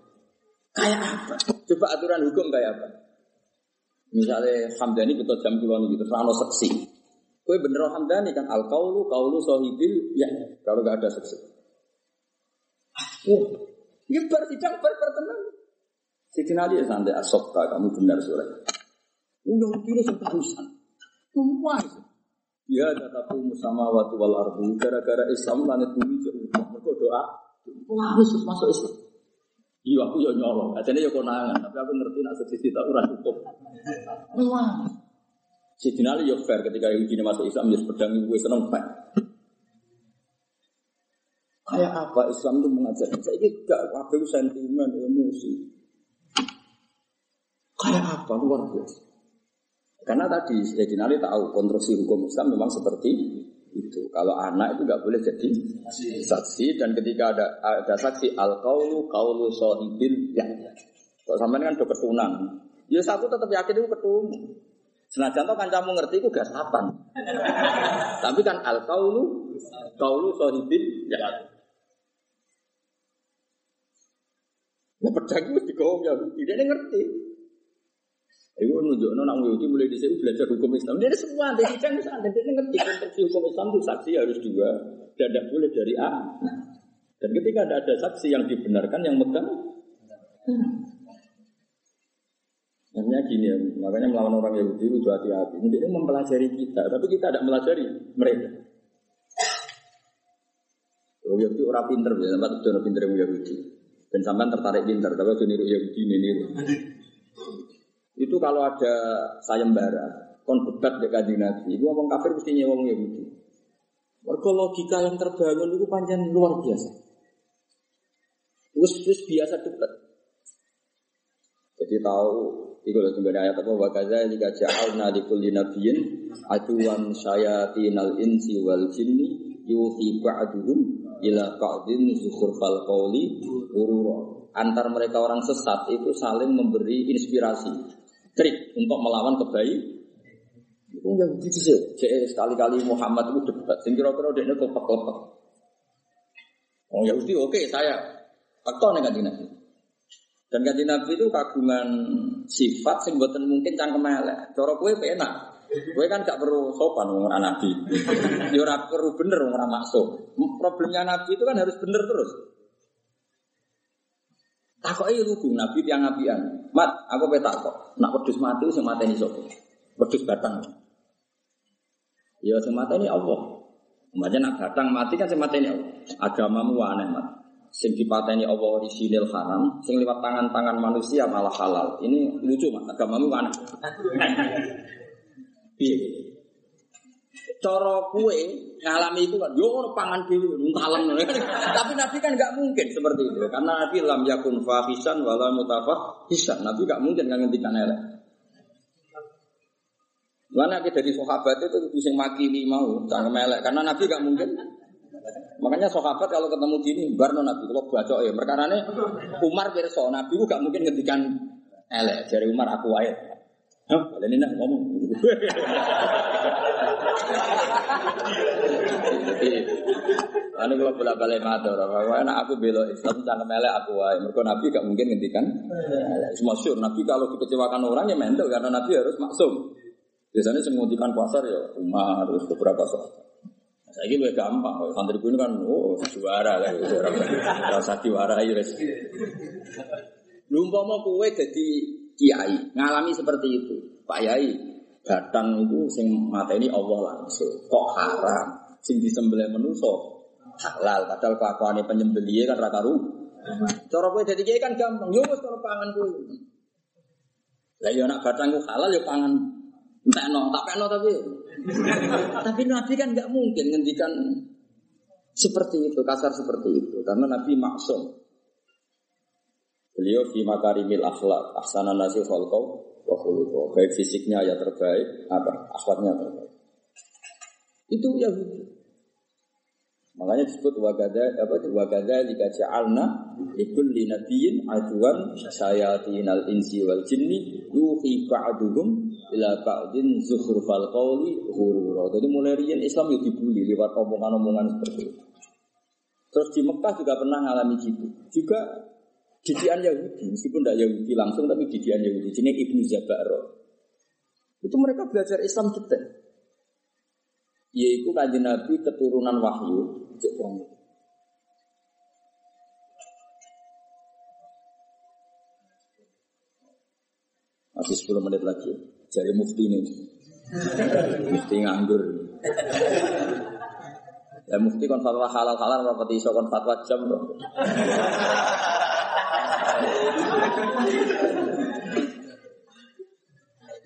Kayak apa? Coba aturan hukum kayak apa? Misalnya Hamdani kita jam kulon gitu, terus seksi. Kue bener Hamdani kan al kaulu kaulu sohibil ya kalau gak ada seksi. Oh, ya bertidang berpertemuan. Sidin Ali ya santai asokta kamu benar surat. Undang kiri sentahusan. Semua itu. Ya tatapu musama watu wal ardu gara-gara Islam langit bumi jauh. Mereka doa. Wah harus masuk Islam. Iya aku ya nyolong. Aja ya konangan. Tapi aku ngerti nak sesi tak urang cukup. Wah. Sidin Ali ya fair ketika Yahudi masuk Islam ya pedang gue seneng pak. Kayak apa Islam itu mengajar? Saya ini gak apa sentimen emosi. Kayak apa luar biasa. Karena tadi Sayyidina Ali tahu konstruksi hukum Islam memang seperti itu. Kalau anak itu nggak boleh jadi saksi dan ketika ada ada saksi al kaulu kaulu sohibil ya. Kalau sampai kan do ketunan, ya satu tetap yakin itu ketemu. Senajan kan kamu ngerti itu gak sapan. Tapi kan al kaulu kaulu sohibil ya. Ya pedang itu digawang ya, tidak ngerti. Ibu nunjuk nona Yahudi mulai di sini belajar hukum Islam. Dia semua ada sidang sana. Dia ngerti konstruksi hukum Islam itu saksi harus dua dan tidak boleh dari A. Dan ketika ada ada saksi yang dibenarkan yang megang, Makanya gini ya, makanya melawan orang Yahudi itu hati-hati. Ini mempelajari kita, tapi kita tidak melajari mereka. Orang Yahudi orang pinter, ya, tempat itu orang pinter yang Yahudi. Dan sampai tertarik pinter, tapi itu niru Yahudi ini niru. Itu kalau ada sayembara, kon debat dengan kanjeng Nabi, itu ngomong kafir mesti nyewong Yahudi. Warga logika yang terbangun itu panjang luar biasa. Terus terus biasa debat. Jadi tahu itu loh tunggu ayat apa wakaza jika ja'alna di kulli nabiyyin aduan syayatinal insi wal jinni yuhi ba'duhum ila ba'din zukhurfal qawli urura. Antar mereka orang sesat itu saling memberi inspirasi trik untuk melawan kebaikan. Itu yang sih. Jadi sekali-kali Muhammad itu debat. Sing kira-kira dia kelepek-kelepek. Oh Yahudi oke saya tekton dengan Nabi. Dan kanji Nabi itu kagungan sifat sing buatan mungkin cangkem elek. Cara kue enak. Kue kan gak perlu sopan ngomong Nabi. Ya ora perlu bener ngomong maksud. Problemnya Nabi itu kan harus bener terus. Takoke lugu Nabi tiang nabian. Mat, aku pe takok. Nak wedhus mati sing mateni sapa? Wedhus batang. Ya sing mateni Allah. Umpamanya nak batang mati kan sing mateni Allah. Agamamu aneh, Mat. Sing dipateni Allah orisinil haram, sing lewat tangan-tangan manusia malah halal. Ini lucu, Mat. Agamamu aneh. Piye? Cara kue ngalami itu kan, yo pangan dulu, nuntalan. Tapi Nabi kan nggak mungkin seperti itu, karena Nabi lam yakun fahisan wala mutafah hisan. Nabi nggak mungkin nggak ngendikan elek. Mana kita dari sahabat itu bisa maki mau, jangan melek, karena Nabi nggak mungkin. Makanya sahabat kalau ketemu gini, barno Nabi kalau baca ya, ini Umar berso Nabi nggak mungkin ngendikan elek. Dari Umar aku ayat. Hah, ini ngomong. Anu kalau bolak balik matur, enak aku belok Islam jangan melek aku wae. Mereka Nabi gak mungkin ngendikan. Semua syur Nabi kalau dikecewakan orang ya mental karena Nabi harus maksum. Biasanya semutikan pasar ya Umar terus beberapa sahabat. Saya lebih gampang, kalau santri ini kan, oh juara lah, juara, rasa juara res. Lumpama kue jadi kiai, ngalami seperti itu, Pak Yai, Batang itu sing mata ini Allah langsung. Kok haram? Sing disembelih menuso halal. Padahal kelakuannya penyembelih kan rata ru. Cara dadi kiai kan gampang. Yo wis cara pangan kowe. Lah yo nak batang halal yo pangan Entah no, tak no tapi tapi Nabi kan nggak mungkin ngendikan seperti itu, kasar seperti itu karena Nabi maksum. Beliau fi makarimil akhlak, ahsanan nasi khalqau wa khuluqau. Baik fisiknya ya terbaik, apa? Akhlaknya terbaik. Itu Yahudi. Makanya disebut wagada apa wagada jika ja'alna ikul li nabiyyin aduan al insi wal jinni yuhi ba'duhum ila ba'din zukhrufal qawli ghurura. Jadi mulai riyen Islam itu dibully lewat omongan-omongan seperti itu. Terus di Mekah juga pernah ngalami gitu. Juga didian Yahudi, meskipun tidak Yahudi langsung tapi didian Yahudi. Ini Ibnu Zabaro. Itu mereka belajar Islam kita. Yaitu kanjeng Nabi keturunan wahyu. Masih 10 menit lagi. Cari mufti ini. mufti nganggur. Ya mufti kon fatwa halal halal rapati iso kon fatwa jam dong.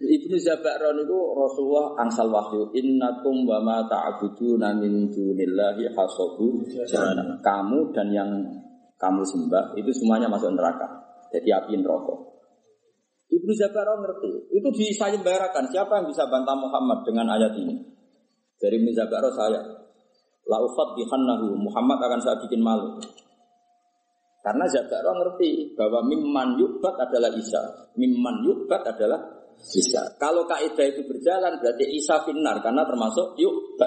Ibnu Zabakron itu Rasulullah angsal wahyu innakum wa ma ta'buduna min dunillahi hasabu kamu dan yang kamu sembah itu semuanya masuk neraka jadi api neraka. Ibnu Zabakron ngerti itu disayembarakan. Siapa yang bisa bantah Muhammad dengan ayat ini? Dari Ibnu Zabakron saya la bihannahu Muhammad akan saya bikin malu karena Zabakron ngerti bahwa mimman yukbat adalah Isa mimman yukbat adalah bisa. Kalau kaidah itu berjalan berarti Isa finar karena termasuk yuk.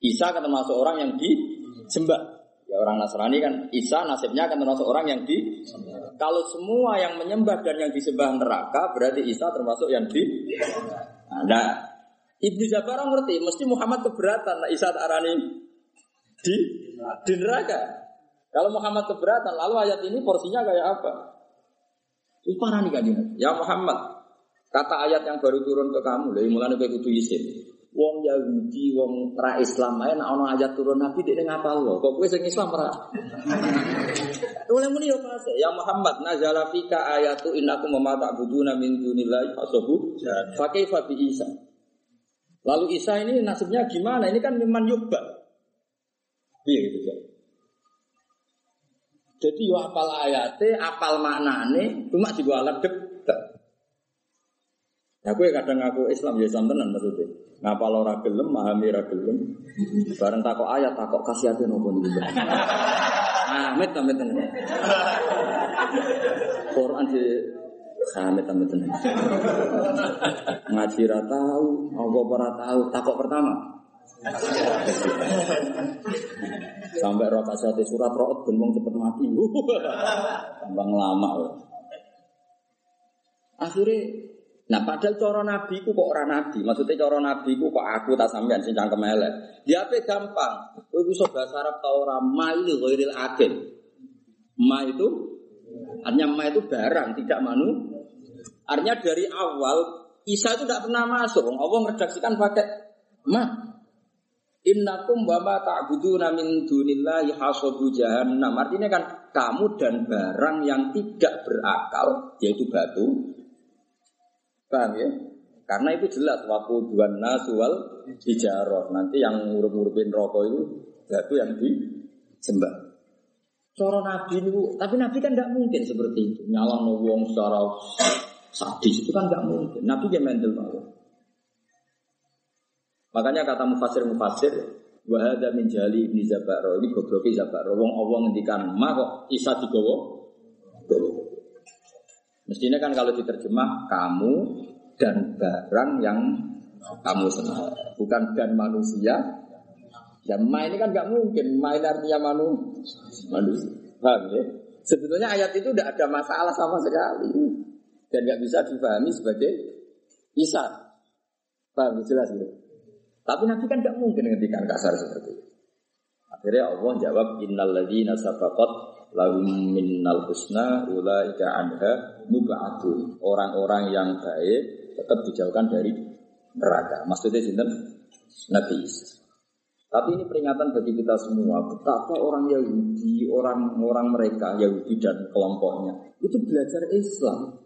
Isa akan termasuk orang yang disembah. Ya orang Nasrani kan Isa nasibnya akan termasuk orang yang di Kalau semua yang menyembah dan yang disembah neraka berarti Isa termasuk yang di Nah, Ibnu Jabar ngerti mesti Muhammad keberatan nah Isa arani di di neraka. Kalau Muhammad keberatan lalu ayat ini porsinya kayak apa? Parah nih kan Ya Muhammad, Kata ayat yang baru turun ke kamu, dari mulai kowe kudu isin. Wong Yahudi, wong ra Islam ae nek ana ayat turun Nabi dhek ngapal lho. Kok kowe sing Islam ora? Oleh muni yo pas ya Muhammad nazala fika ayatu innakum ma ta'buduna min dunillahi fasabu fa kaifa bi Isa. Lalu Isa ini nasibnya gimana? Ini kan memang yubba. Iya gitu. Jadi yo apal ayate, apal maknane, cuma juga alat. Aku ya kadang aku Islam ya Islam tenan maksudnya. Ngapa lo gelem, mahami gelem. Bareng takok ayat, takok kasih hati nopo nih. Ah, met amit tenan. Quran di Samit amit tenan. Ngaji ra tahu, apa ora tahu, takok pertama. Sampai roh kasih surat roh ben cepet mati. Tambah lama. Akhirnya Nah padahal coro nabi ku kok orang nabi, maksudnya coro nabi ku kok aku tak sampean sing cangkem elek. Dia gampang. Kowe iso bahasa Arab ta ora mail ghairil akil. Ma itu artinya ma itu barang, tidak manu. Artinya dari awal Isa itu tidak pernah masuk. Allah ngeredaksikan pakai ma. Innakum wa ma ta'buduna min dunillahi hasabu jahannam. Artinya kan kamu dan barang yang tidak berakal yaitu batu Paham ya? Karena itu jelas waktu dua nasual hijaroh. Nanti yang ngurup-ngurupin rokok itu batu yang disembah. Coro Nabi itu, tapi Nabi kan tidak mungkin seperti itu. Nyala wong secara sadis itu kan tidak mungkin. Nabi dia banget. Makanya kata mufasir mufasir, wahada min jali ibni Zabaro ini gobloki Zabaro. Wong Allah ngendikan ma kok isa digowo. Mestinya kan kalau diterjemah kamu dan barang yang kamu senang, bukan dan manusia. Dan ma ini kan nggak mungkin, ma ini artinya manu, manusia. Paham ya? Sebetulnya ayat itu tidak ada masalah sama sekali dan nggak bisa dipahami sebagai isa. Paham jelas gitu. Tapi Nabi kan nggak mungkin ngendikan kasar seperti itu. Akhirnya Allah jawab innal ladzina sabaqat lahum minnal husna ulaika anha mubadun. Orang-orang yang baik tetap dijauhkan dari neraka. Maksudnya sinten? Nabi Isa. Tapi ini peringatan bagi kita semua betapa orang Yahudi, orang-orang mereka Yahudi dan kelompoknya itu belajar Islam.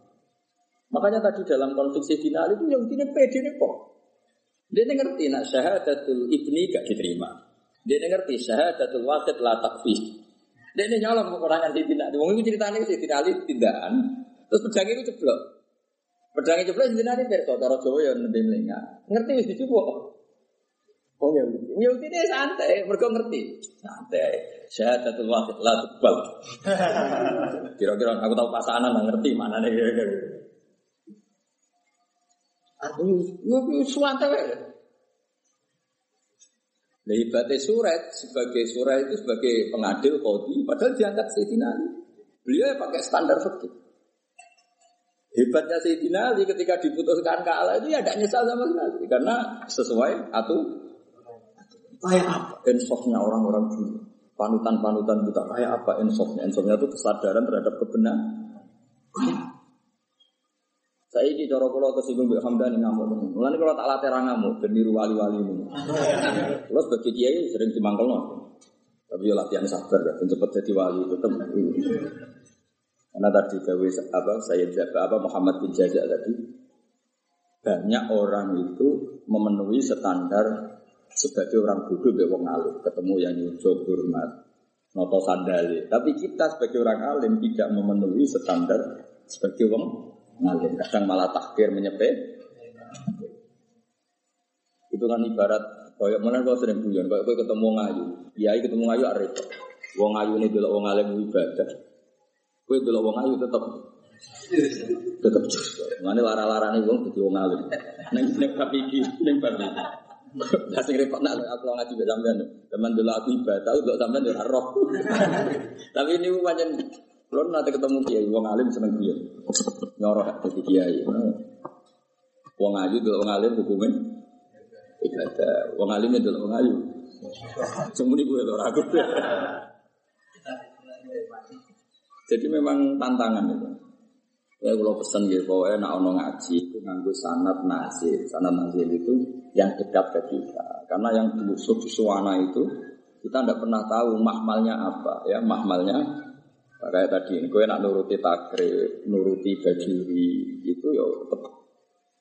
Makanya tadi dalam konflik Sayyidina Ali itu Yahudi ini pede nih kok. Dia ngerti nak syahadatul ibni gak diterima. Dia ngerti syahadatul wakil la takfir. Dia ini nyolong kekurangan Sayyidina Ali. Wong itu ceritanya Sayyidina Ali tindakan. Terus pedang itu ceblok. Pedang itu ceblok Sayyidina Ali perso. Taro Jawa ya lebih melengah. Ngerti wis dicoba. Oh ya, Yahudi ini santai, mereka ngerti. Santai. Syahadatul wakil la takfir. Kira-kira aku tahu pasangan ngerti mana nih. Artinya, suwante wae. Nah, surat sebagai surat itu sebagai pengadil kodi, padahal diangkat Sayyidina Ali. Beliau pakai standar fikih. Hebatnya Sayyidina Ali ketika diputuskan kalah itu ya tidak nyesal sama sekali karena sesuai atau kayak apa ensofnya orang-orang dulu panutan-panutan kita kayak apa ensofnya ensofnya itu kesadaran terhadap kebenaran saya ini cara kalau tersinggung Mbak Hamdan ngamuk. Mulane kalau tak latih ngamuk ben niru wali-wali ini. Kalau sebagai kiai sering dimangkel no. Tapi ya latihan sabar ya, ben cepet jadi wali tetap. Karena tadi gawe apa saya apa Muhammad bin Jaza tadi banyak orang itu memenuhi standar sebagai orang bodoh be wong alim, ketemu yang nyucuk hormat, noto sandali. Tapi kita sebagai orang alim tidak memenuhi standar sebagai wong ngalim. Kadang malah takbir menyepe. Itu kan ibarat koyok mana kau sering guyon, koyok kau ketemu ngayu, kiai ketemu ngayu arif. Wong ngayu ini dulu wong alim ibadah. Kue dulu wong ngayu tetap tetap Mana lara-lara nih wong jadi wong alim. Neng neng tapi di neng balik. Nah repot nak aku ngaji mbek sampean. Teman dulu aku ibadah, untuk sampean yo roh. Tapi ini pancen kalau nanti ketemu kiai, wong alim seneng dia, nyorok jadi kiai. Wong ayu dulu wong alim hukumin ibadah. Wong alim dulu wong ayu. Semuanya gue tuh ragu. Jadi memang tantangan itu. Ya kalau pesan gitu, pokoknya nak ono ngaji itu nganggu sanat nasir. Sanat nasir itu yang dekat ke kita. Karena yang busuk di suwana itu kita tidak pernah tahu mahmalnya apa ya mahmalnya Kayak tadi, gue nak nuruti takrib, nuruti bajuri, itu ya tetap.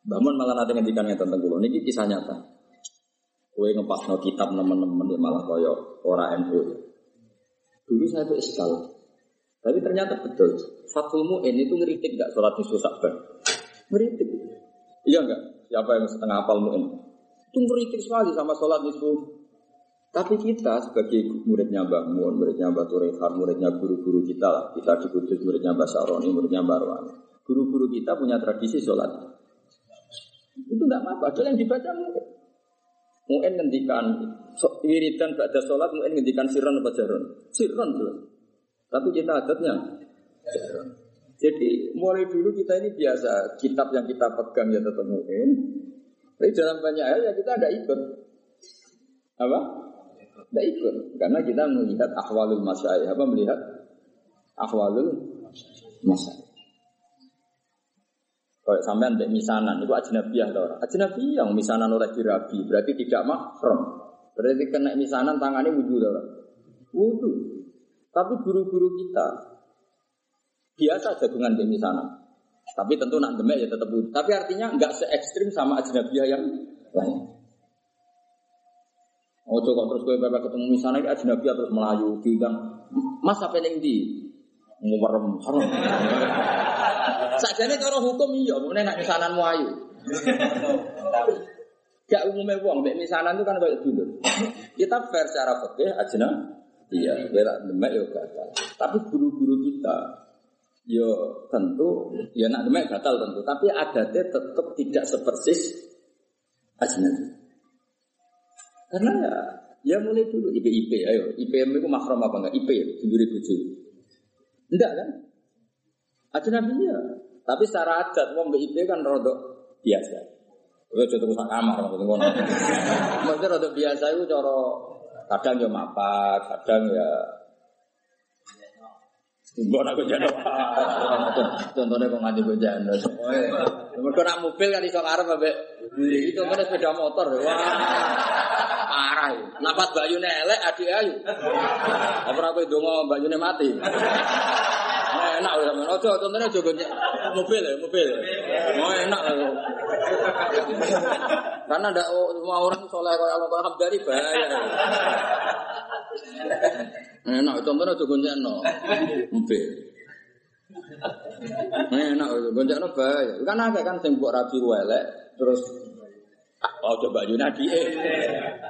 Bangun malah nanti ngendikan yang tentang kulo, ini kisah nyata. Gue ngepas no kitab teman-teman ya malah koyo ora NU. Dulu saya itu iskal, tapi ternyata betul. Fatul Mu'in itu ngeritik gak sholat di Sabar? Ngeritik. Iya enggak? Siapa yang setengah apal Mu'in? Itu ngeritik sekali sama sholat di tapi kita sebagai muridnya Mbak Mun, muridnya Mbak Turehan, muridnya guru-guru kita lah. Kita di Kudus, muridnya Mbak Saroni, muridnya Mbak Arwan. Guru-guru kita punya tradisi sholat. Itu tidak apa-apa, ada yang dibaca mungkin. Mungkin ngendikan so, pada sholat, mungkin ngendikan siron apa jaron. Siron jelas. Tapi kita adatnya jaron. Jadi mulai dulu kita ini biasa kitab yang kita pegang ya tetap mungkin. Tapi dalam banyak hal ya kita ada ikut. Apa? Tidak ikut. Karena kita melihat ahwalul masyayikh. Apa melihat ahwalul masyayikh. Kalau sampean mbek misanan, itu ajnabiyah atau orang. Ajnabiyah, misanan oleh dirabi, berarti tidak mahram. Berarti kena misanan tangannya wudhu orang. Wudhu. Tapi guru-guru kita biasa jagungan mbek misanan. Tapi tentu nak demek ya tetap wudhu. Tapi artinya nggak se ekstrim sama ajnabiyah yang lain. Ojo kok terus kowe bapak ketemu misalnya aja nabi terus melayu diundang. Mas apa yang di ngumerem haram. Sakjane cara hukum iya, mene nek misanan ayu. Gak umumnya uang, misanan itu kan kayak dulu. Kita fair secara fikih ajna, iya, bela demek ya gatal. Tapi guru-guru kita, yo tentu, ya nak demek gatal tentu. Tapi adatnya tetap tidak sepersis ajnabi. Karena ya, ya mulai dulu IP IP, ayo IPM itu mahram apa enggak? IP dulure bojo. Enggak kan? Aja nabi ya. Tapi secara adat mau IP kan rodok biasa. Udah jadi rusak kamar maksudnya ngono. Maksudnya rodok biasa itu cara kadang ya mapak, kadang ya Mbok nak jano. Contohnya kok nganti gue jano. Mereka nak mobil kan iso arep ambek itu kan sepeda motor. Wah. Parah. Napas bayune elek adik ayu. Apa kowe ndonga bayune mati. Nah, enak loh sama ojo contohnya ojo mobil ya mobil mau enak loh karena ada semua orang soleh kalau Allah kalau dari bahaya enak contohnya ojo gonjek no mobil enak ojo gonjek no bahaya kan ada kan tembok rapi welek terus Oh coba Yuna adi eh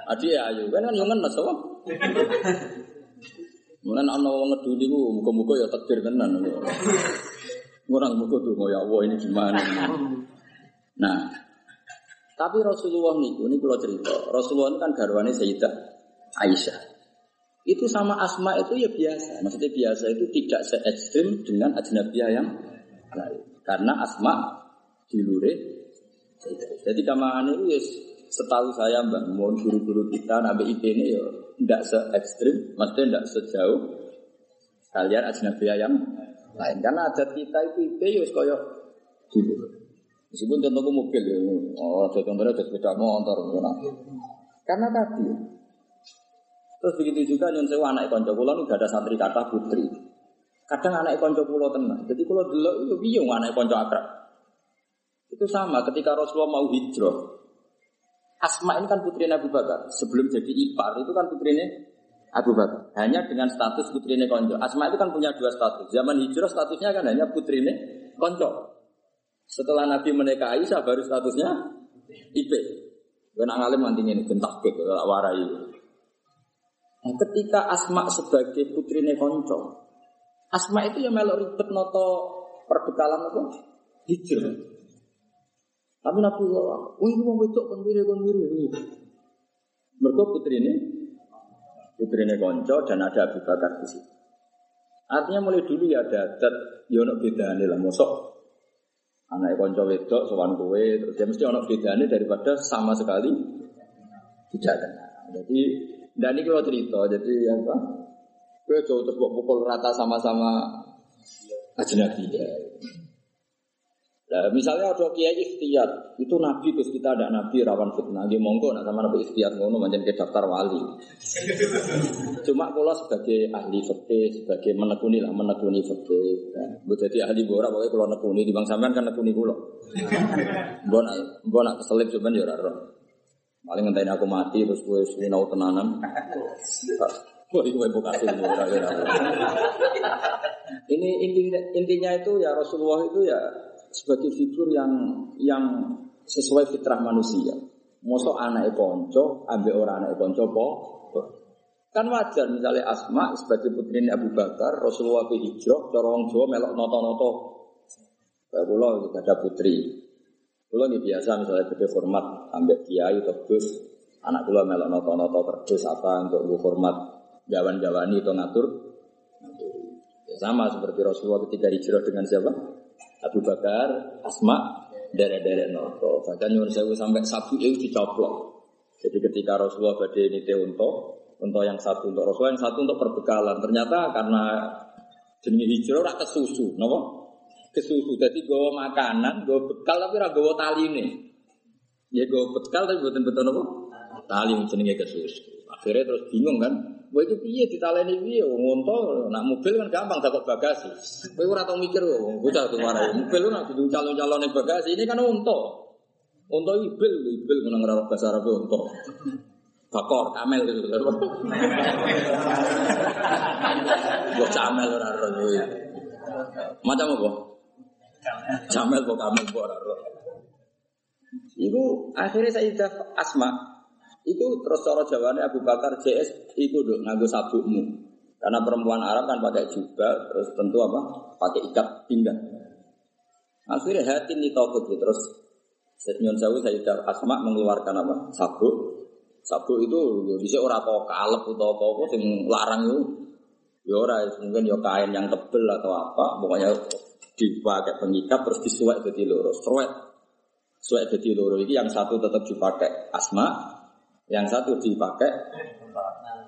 adi ayu kan kan yang ngenes apa? Mulane ana wong ngeduni ku muga-muga ya takdir tenan. Ngurang muga tuh ya Allah ini gimana. Nah, tapi Rasulullah niku ini kalau cerita, Rasulullah ini kan garwane Sayyidah Aisyah. Itu sama Asma itu ya biasa. Maksudnya biasa itu tidak se ekstrim dengan ajnabiyah yang lain. Karena Asma dilure Jadi kamangan itu ya setahu saya mbak, mohon guru-guru kita, nabi IP ini ya tidak se ekstrim, maksudnya tidak sejauh kalian ajnabiyah yang lain. Karena adat kita itu itu ya koyok gitu. Meskipun contohku mobil ya, oh contohnya ada sepeda motor, nah. karena tadi. Terus begitu juga nyon sewa anak konco pulau ini ada santri kata putri. Kadang anak konco pulau tenang. Jadi kalau dulu itu bingung anak konco akrab. Itu sama ketika Rasulullah mau hijrah. Asma ini kan putrinya Abu Bakar. Sebelum jadi ipar itu kan putrinya Abu Bakar. Hanya dengan status putrinya konco. Asma itu kan punya dua status. Zaman hijrah statusnya kan hanya putrinya konco. Setelah Nabi menikah Aisyah baru statusnya IP. Kena ngalim nanti ini gentak ke warai. Nah, ketika Asma sebagai putrinya konco, Asma itu yang melok ribet noto perbekalan apa? Hijrah. Tapi Nabi Allah, ini mau wedok kon wiri. Mereka putri ini, putri ini konco dan ada Abu Bakar di situ. Artinya mulai dulu ya ada adat, ya ono lah, mosok anak konco wedok, sowan kowe, terus dia mesti ono beda nih daripada sama sekali tidak kenal. Jadi, dan ini kalau cerita, jadi apa? Gue jauh terus pukul rata sama-sama ajnabi ya. Nah, misalnya ada kiai ikhtiar, itu nabi terus kita ada nabi rawan fitnah. Dia monggo nak sama nabi ikhtiar ngono macam ke daftar wali. Cuma kalau sebagai ahli fikih, sebagai menekuni lah menekuni fikih. Ya. jadi ahli bora pokoknya kalau nekuni di bang sampean kan nekuni kulo. Mbok nak mbok nak keselip cuman ya ora Paling ngenteni aku mati terus gue sinau tenanan. Wah, itu Ini intinya, intinya itu ya Rasulullah itu ya sebagai figur yang yang sesuai fitrah manusia. Mosok anak konco, ambil orang anak konco po. Kan wajar misalnya Asma sebagai putri Abu Bakar, Rasulullah ke hijrah, corong Jawa melok noto-noto. Kayak kita ada putri. Pulau ini biasa misalnya gede hormat, ambil kiai gus, anak pulau melok noto-noto kerdus apa untuk gue hormat jawan-jawani atau ngatur. Ya, sama seperti Rasulullah ketika hijrah dengan siapa? Abu Bakar, Asma, derek-derek noto. Bahkan nyuwun sewu sampai sabu itu dicoplok. Jadi ketika Rasulullah badai ini unto, unto yang satu untuk Rasulullah, yang satu untuk perbekalan. Ternyata karena jenis hijrah rak kesusu, nopo? Kesusu. Jadi gue makanan, gue bekal tapi rak gue tali nih. Ya gue bekal tapi buatan betul nopo? Tali jenenge kesusu. Akhirnya terus bingung kan? Wah itu piye ditaleni piye ngonto nak mobil kan gampang takut bagasi. Kowe ora tau mikir kok bocah tuh marah. Mobil nak kudu calon-calon bagasi ini kan unta. Unta ibil ibil menang ora bahasa Arab unta. Bakor kamel itu. Gue camel ora ora. Macam apa? Camel kok kamel ora ora. Ibu akhirnya saya Asma Iku terus cara jawabannya Abu Bakar JS itu dong nganggo sabukmu. Karena perempuan Arab kan pakai jubah, terus tentu apa? Pakai ikat pinggang. Akhirnya hati ini takut gitu. Terus Nyon Sewu saya Asma mengeluarkan apa? Sabuk. Sabuk itu bisa orang kau kalep atau apa apa yang larang itu. Ya ora mungkin ya kain yang tebel atau apa, pokoknya dipakai pengikat terus disuwek jadi loro. Suwek. Suwek jadi loro ini yang satu tetap dipakai Asma, yang satu dipakai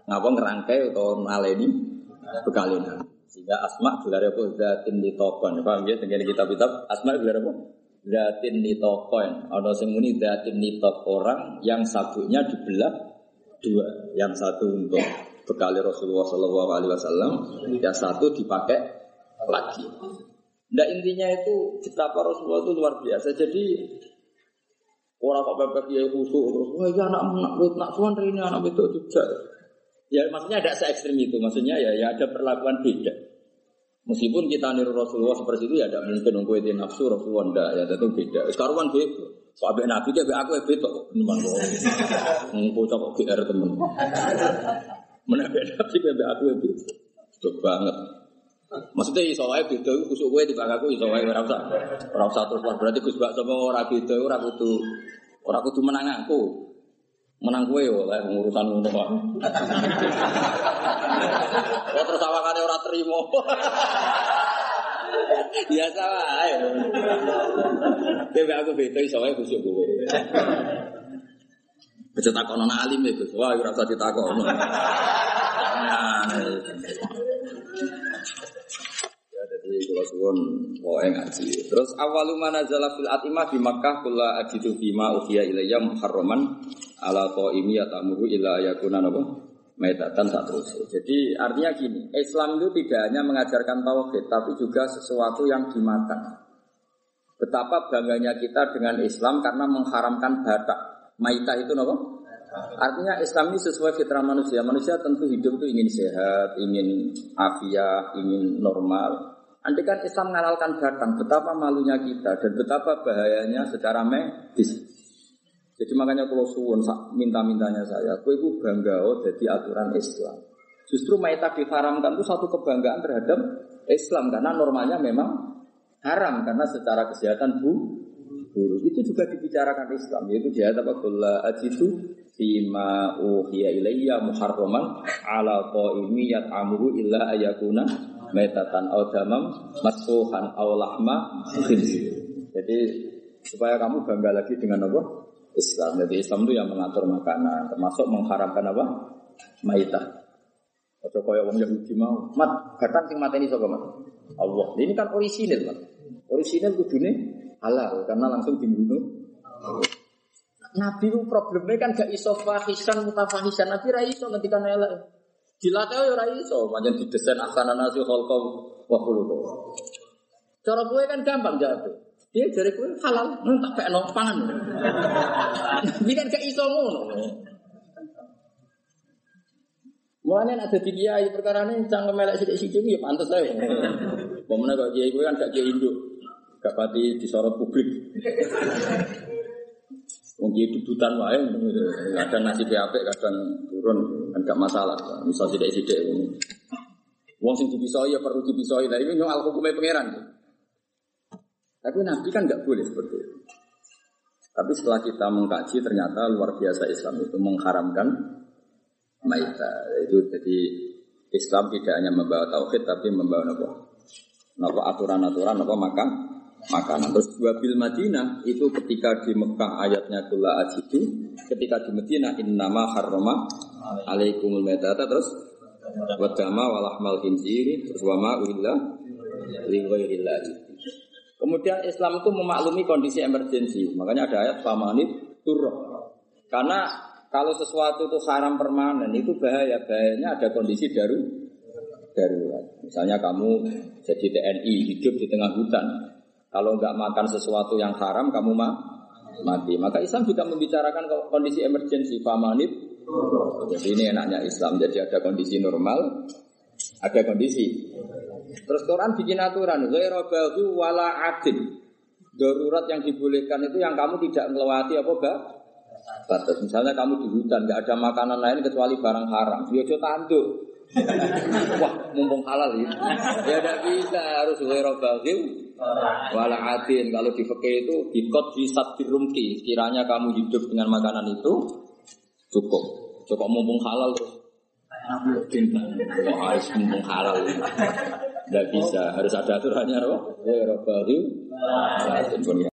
ngapa ngerangkai atau naleni bekalina. Sehingga asma gelar apa? Zatin litokon. Paham ya? Dengan kitab-kitab asma gelar apa? Zatin litokon. Ada sing muni zatin litok orang yang sabuknya dibelah dua. Yang satu untuk bekali Rasulullah Shallallahu Alaihi Wasallam, yang satu dipakai lagi. Nah intinya itu betapa Rasulullah itu luar biasa. Jadi orang kok bebek ya khusus terus wah ya anak anak nak tuan ini anak itu juga. Ya maksudnya ada se ekstrim itu. Maksudnya ya ya ada perlakuan beda. Meskipun kita niru Rasulullah seperti itu ya tidak mungkin nunggu itu nafsu Rasulullah ndak ya tentu beda. Sekarang kan beda. Soalnya Nabi dia aku ya beda kok teman kok. Ngomong kok GR teman. Mana beda Nabi dia aku ya beda. Coba banget. Maksudnya iso wae beda kusuk kowe timbang aku iso wae ora usah. Ora usah terus berarti Gus Bak sama ora beda ora kudu ora kudu menang aku. Menang kowe yo lek urusan ngono kok. Kok terus awakane ora trimo. Biasa wae. Tapi aku beda iso wae kusuk kowe. Takon anak alim ya Gus. Wah, ora usah ditakon. Nah, Ya jadi kalau suwon poe ngaji. Terus awalu mana fil atimah di Makkah kula ajidu bima ufiya ilayya muharraman ala qaimi yatamuru ila yakuna napa metatan tak terus. Jadi artinya gini, Islam itu tidak hanya mengajarkan tauhid tapi juga sesuatu yang dimakan. Betapa bangganya kita dengan Islam karena mengharamkan batak. Maita itu nopo? Artinya Islam ini sesuai fitrah manusia. Manusia tentu hidup itu ingin sehat, ingin afiat, ingin normal. Andai kan Islam mengalalkan batang, betapa malunya kita dan betapa bahayanya secara medis. Jadi makanya kalau suwun minta-mintanya saya, aku itu bangga oh jadi aturan Islam. Justru maita diharamkan itu satu kebanggaan terhadap Islam karena normalnya memang haram karena secara kesehatan bu buruk. Itu juga dibicarakan Islam yaitu dia apa kula ajitu fima uhiya ilayya muharraman ala qaimi yat'amuhu illa ayakuna metatan aw damam masfuhan aw lahma khinzir. Jadi supaya kamu bangga lagi dengan apa? Islam. Jadi Islam itu yang mengatur makanan, termasuk mengharamkan apa? Maitah. Atau kaya wong Yahudi mau, mat, batang sing mateni sapa, Mat? Allah. Ini kan orisinil, Mat. Orisinil kudune halal karena langsung dibunuh. Nabi itu problemnya kan gak iso fahisan mutafahisan. Nabi ra iso ketika elek. Dilatih ya ora iso, pancen didesain asana nasi khalqa wa khuluqa. Cara gue kan gampang jatuh. Dia dari gue halal, nang tak pekno pangan. Nabi kan gak iso ngono. Mulanya ada di kiai perkara ini cangkem melek sidik ya pantas lah. Pemenang kok kiai gue kan gak kiai induk, gak pati disorot publik. Mungkin dudutan wae, kadang nasi PAP, kadang turun, kan gak masalah. Misal sidik sidik. Wong sing dipisoi ya perlu dipisoi. Nah ini nyong al hukumnya pangeran. Tapi Nabi kan nggak boleh seperti itu. Tapi setelah kita mengkaji ternyata luar biasa Islam itu mengharamkan maita. Itu jadi Islam tidak hanya membawa tauhid tapi membawa apa? Apa aturan-aturan apa makan makanan. Terus dua bil Madinah itu ketika di Mekah ayatnya kula ajidu, ketika di Madinah innama harrama alaikumul metata terus wadama walahmal khinziri terus wama uilla li ghairillahi. Kemudian Islam itu memaklumi kondisi emergensi. Makanya ada ayat famanit turroh. Karena kalau sesuatu itu haram permanen itu bahaya. Bahayanya ada kondisi daru darurat. Misalnya kamu jadi TNI hidup di tengah hutan. Kalau nggak makan sesuatu yang haram kamu mah mati. Maka Islam juga membicarakan kondisi emergensi famanit. Jadi ini enaknya Islam. Jadi ada kondisi normal, ada kondisi Terus Quran bikin aturan, ghairabahu wala adin. Darurat yang dibolehkan itu yang kamu tidak melewati apa bah? Batas. Misalnya kamu di hutan, nggak ada makanan lain kecuali barang haram. Dia coba tanduk. Wah, mumpung halal ya. Ya tidak bisa, harus ghairabahu wala adin. Kalau di fakih itu bikot bisa dirumki. Kiranya kamu hidup dengan makanan itu cukup. Cukup mumpung halal terus. harus mumpung halal. Tidak bisa, harus ada aturannya, loh. Ya, Rabbahu.